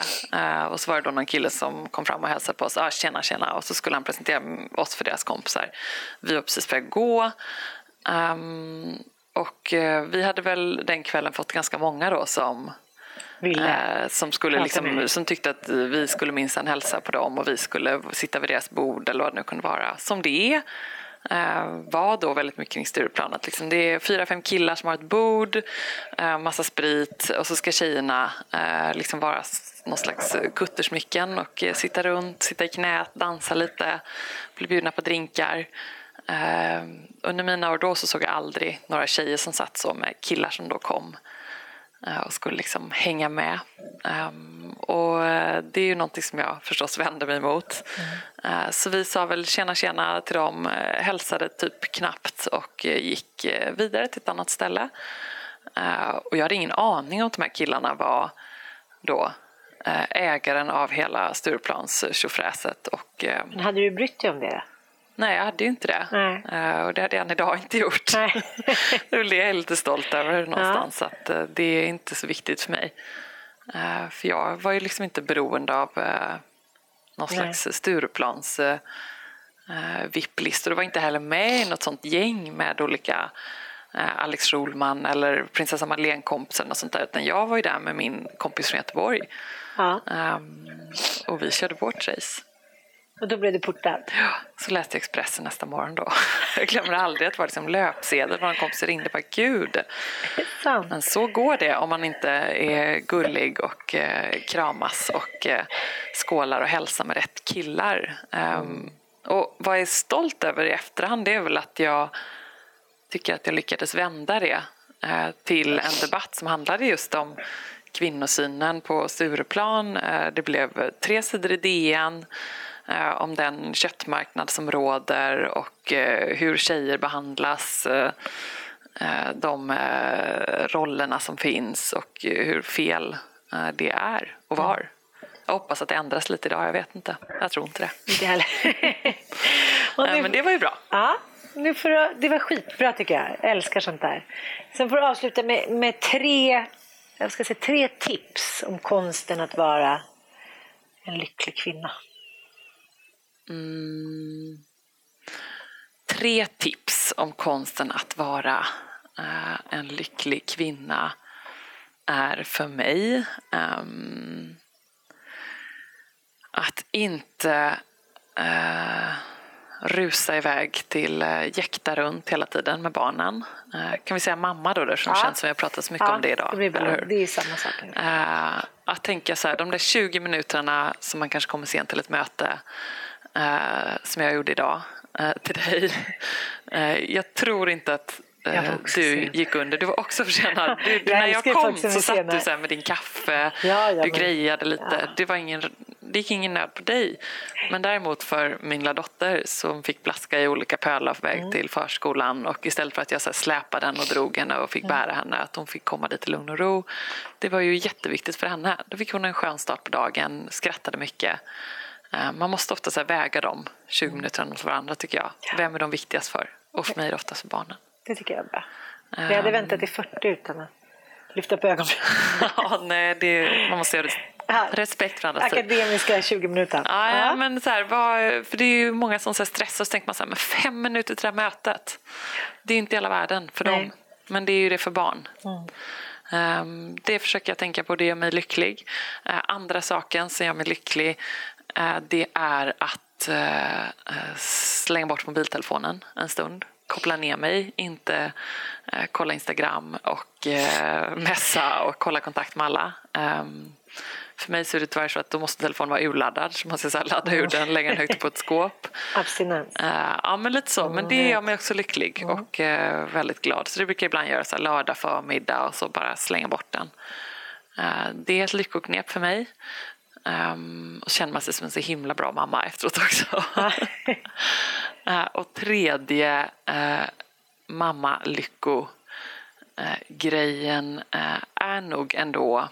och så var det då någon kille som kom fram och hälsade på oss. Ah, tjena tjena. Och så skulle han presentera oss för deras kompisar. Vi var precis på att gå. Um, och uh, vi hade väl den kvällen fått ganska många då som Uh, som, skulle liksom, som tyckte att vi skulle minsann hälsa på dem och vi skulle sitta vid deras bord eller vad det nu kunde vara. Som det är uh, var då väldigt mycket kring Stureplanet. Liksom det är fyra, fem killar som har ett bord, massa sprit och så ska tjejerna liksom vara någon slags kuttersmycken och sitta runt, sitta i knät, dansa lite, bli bjudna på drinkar. Uh, under mina år då så såg jag aldrig några tjejer som satt så med killar som då kom uh, och skulle liksom hänga med. Um, och uh, det är ju någonting som jag förstås vände mig emot. Mm. så vi sa väl tjena tjena till dem, hälsade typ knappt och gick vidare till ett annat ställe. och jag hade ingen aning om att de här killarna var då ägaren av hela Stureplans tjofräset. Och, Men hade du brytt dig om det? Nej, jag hade ju inte det. Uh, och det hade jag än idag inte gjort. Det är det jag är lite stolt över någonstans. Ja. Att uh, det är inte så viktigt för mig. Uh, för jag var ju liksom inte beroende av någon slags Stureplans VIP-listor. Och var inte heller med i något sånt gäng med olika Alex Schulman eller prinsessa Madeleine-kompisen och sånt där. Utan jag var ju där med min kompis från Göteborg. Ja. Um, och vi körde vårt race. Och då blev du portad? Ja, så läste jag Expressen nästa morgon då. Jag glömmer aldrig att det var liksom löpsedel. Vår kompis ringde och bara gud. Men så går det om man inte är gullig och eh, kramas och eh, skålar och hälsar med rätt killar. Um, och vad jag är stolt över i efterhand det är väl att jag tycker att jag lyckades vända det eh, till en debatt som handlade just om kvinnosynen på Stureplan. Eh, det blev tre sidor i DN om den köttmarknad som råder och eh, hur tjejer behandlas eh, eh, de eh, rollerna som finns och hur fel eh, det är och var. Jag hoppas att det ändras lite idag, jag vet inte. Jag tror inte det. Inte heller. Men det var ju bra. Ja. nu får du, det var skitbra tycker jag. Jag älskar sånt där. Sen får du avsluta med, med tre, jag ska säga, tre tips om konsten att vara en lycklig kvinna. Mm. Tre tips om konsten att vara uh, en lycklig kvinna är för mig um, att inte uh, rusa iväg till uh, jäkta runt hela tiden med barnen. Uh, kan vi säga mamma då, som ja. känns som vi har pratat så mycket ja, om det idag? Det, blir det är samma sak. Uh, att tänka så här, de där 20 minuterna som man kanske kommer sent till ett möte som jag gjorde idag till dig. jag tror inte att du gick under. Du var också försenad. Du, du, när jag kom så satt du så med din kaffe, ja, ja, du grejade lite. Ja. Det, var ingen, det gick ingen nöd på dig. Men däremot för min lilla dotter som fick blaska i olika pölar på väg mm. till förskolan och istället för att jag så släpade henne och drog henne och fick mm. bära henne, att hon fick komma dit i lugn och ro. Det var ju jätteviktigt för henne. Då fick hon en skön start på dagen, skrattade mycket. Eh, man måste ofta så väga de 20 minuterna mot varandra tycker jag. Vem är de viktigast för? Och för mig är det oftast för barnen. Det tycker jag är bra. Um... Jag hade väntat till 40 utan att lyfta på ögonbrynen. ja, nej, det, man måste göra respekt för andras Akademiska 20 minuter. Ja, ja, men så här, vad, för det är ju många som så stressar och så tänker man så här, men fem minuter till det här mötet. Det är ju inte hela världen för nej. dem, men det är ju det för barn. Mm. Um, det försöker jag tänka på, det gör mig lycklig. Uh, andra saken som gör mig lycklig, det är att uh, slänga bort mobiltelefonen en stund koppla ner mig, inte eh, kolla Instagram och eh, messa och kolla kontakt med alla. Um, för mig så är det tyvärr så att då måste telefonen vara urladdad så man ska så här ladda ur den, lägga den högt på ett skåp. Abstinens. Uh, ja men lite så, men det gör mig också lycklig mm. och uh, väldigt glad. Så det brukar jag ibland göra så här lördag förmiddag och så bara slänga bort den. Uh, det är ett lyckoknep för mig. Um, och känner man sig som en så himla bra mamma efteråt också. uh, och tredje uh, mamma-lycko-grejen uh, är nog ändå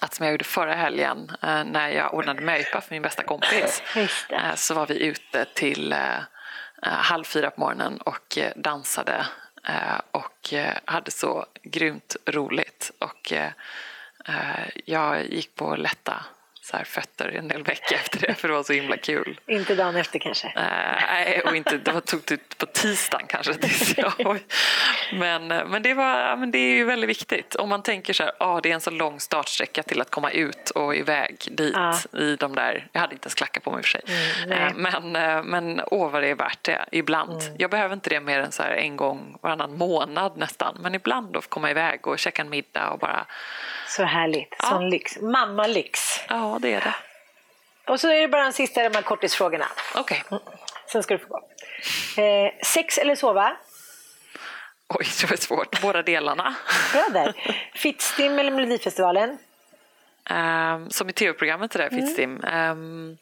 att som jag gjorde förra helgen när jag ordnade möhippa för min bästa kompis så var vi ute till halv fyra på morgonen och dansade och hade så grymt roligt. Och jag gick på lätta så här fötter en hel vecka efter det för det var så himla kul. inte dagen efter kanske? Nej, och inte, det var, tog ut på tisdagen kanske tills jag... Men, men, det, var, men det är ju väldigt viktigt. Om man tänker så här, ah, det är en så lång startsträcka till att komma ut och iväg dit ja. i de där... Jag hade inte ens klackar på mig i och för sig. Mm, men, eh, men åh vad det är värt det ibland. Mm. Jag behöver inte det mer än så här en gång varannan månad nästan. Men ibland då komma iväg och käka en middag och bara så härligt. Ja. Sån lyx. Mamma-lyx. Ja, det är det. Och så är det bara den sista de här korttidsfrågorna. Okej. Okay. Mm. Sen ska du få gå. Eh, sex eller sova? Oj, det var svårt. Båda delarna. Bra där. Fittstim eller Melodifestivalen? Um, som i tv-programmet det där, mm. Fittstim. Um,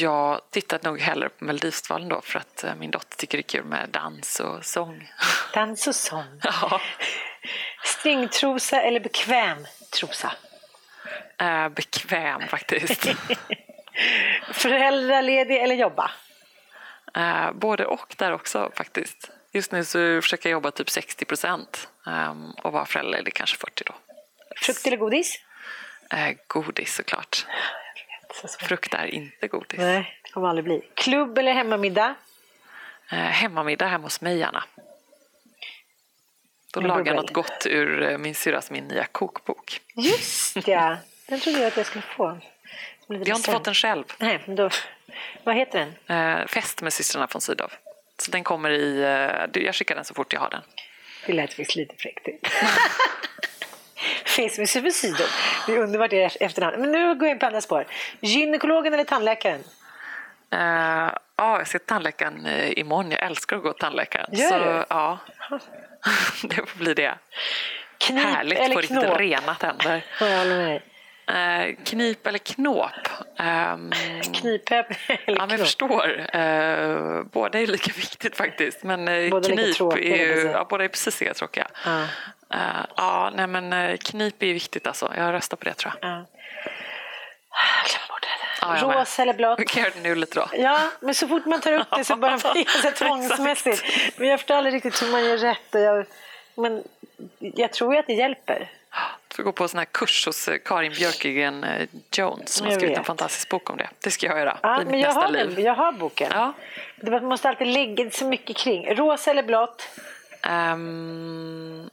jag tittade nog hellre på Melodifestivalen då för att uh, min dotter tycker det är kul med dans och sång. Dans och sång? ja. Stringtrosa eller bekväm trosa? Äh, bekväm faktiskt. Föräldraledig eller jobba? Äh, både och där också faktiskt. Just nu så försöker jag jobba typ 60 procent um, och vara föräldraledig kanske 40 då. Frukt eller godis? Äh, godis såklart. Så Frukt är inte godis. Nej, det kommer aldrig bli. Klubb eller hemmamiddag? Äh, hemmamiddag hemma hos mig gärna. Då lagar jag något gott ur eh, min syrras min nya kokbok. Just ja, den trodde jag att jag skulle få. Jag har inte fått den själv. Nej, då, vad heter den? Eh, Fest med systrarna von Sydow. Så den kommer i... Eh, jag skickar den så fort jag har den. Det lät visst lite fräckt. Fest med von Sydow. Det är underbart i efterhand. Men nu går jag in på andra spår. Gynekologen eller tandläkaren? Uh, ja, jag till tandläkaren imorgon. Jag älskar att gå till tandläkaren. Gör så, du? Ja. det får bli det. Knip Härligt eller på riktigt rena tänder. jag håller med Eh, knip eller knåp? Eller ja, Jag förstår. Eh, båda är lika viktigt faktiskt. Men eh, båda knip är ju, ja, båda är precis lika tråkiga. Ja. Uh, ja, nej men eh, knip är viktigt alltså. Jag röstar på det tror jag. Ja. Ja. Rosa eller blått. Vi kan göra det nu lite då. Ja, men så fort man tar upp det så börjar man bli så tvångsmässigt. Men jag förstår aldrig riktigt hur man gör rätt. Och jag, men jag tror ju att det hjälper. Du får gå på en sån här kurs hos eh, Karin Björkegren eh, Jones som har skrivit en fantastisk bok om det. Det ska jag göra Ja, i mitt men jag nästa har, liv. jag har boken. Ja. Det man måste alltid lägga så mycket kring. Rosa eller blått? Ehm,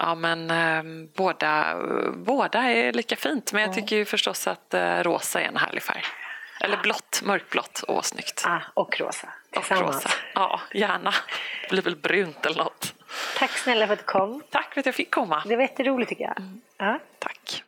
ja, men ehm, båda, båda är lika fint. Men jag tycker ju förstås att eh, rosa är en härlig färg. Eller blått, mörkblått. Åh, snyggt. Ah, och rosa. Och rosa. Ja, gärna. Det blir väl brunt eller något. Tack snälla för att du kom. Tack för att jag fick komma. Det var jätteroligt tycker jag. Ja. Tack.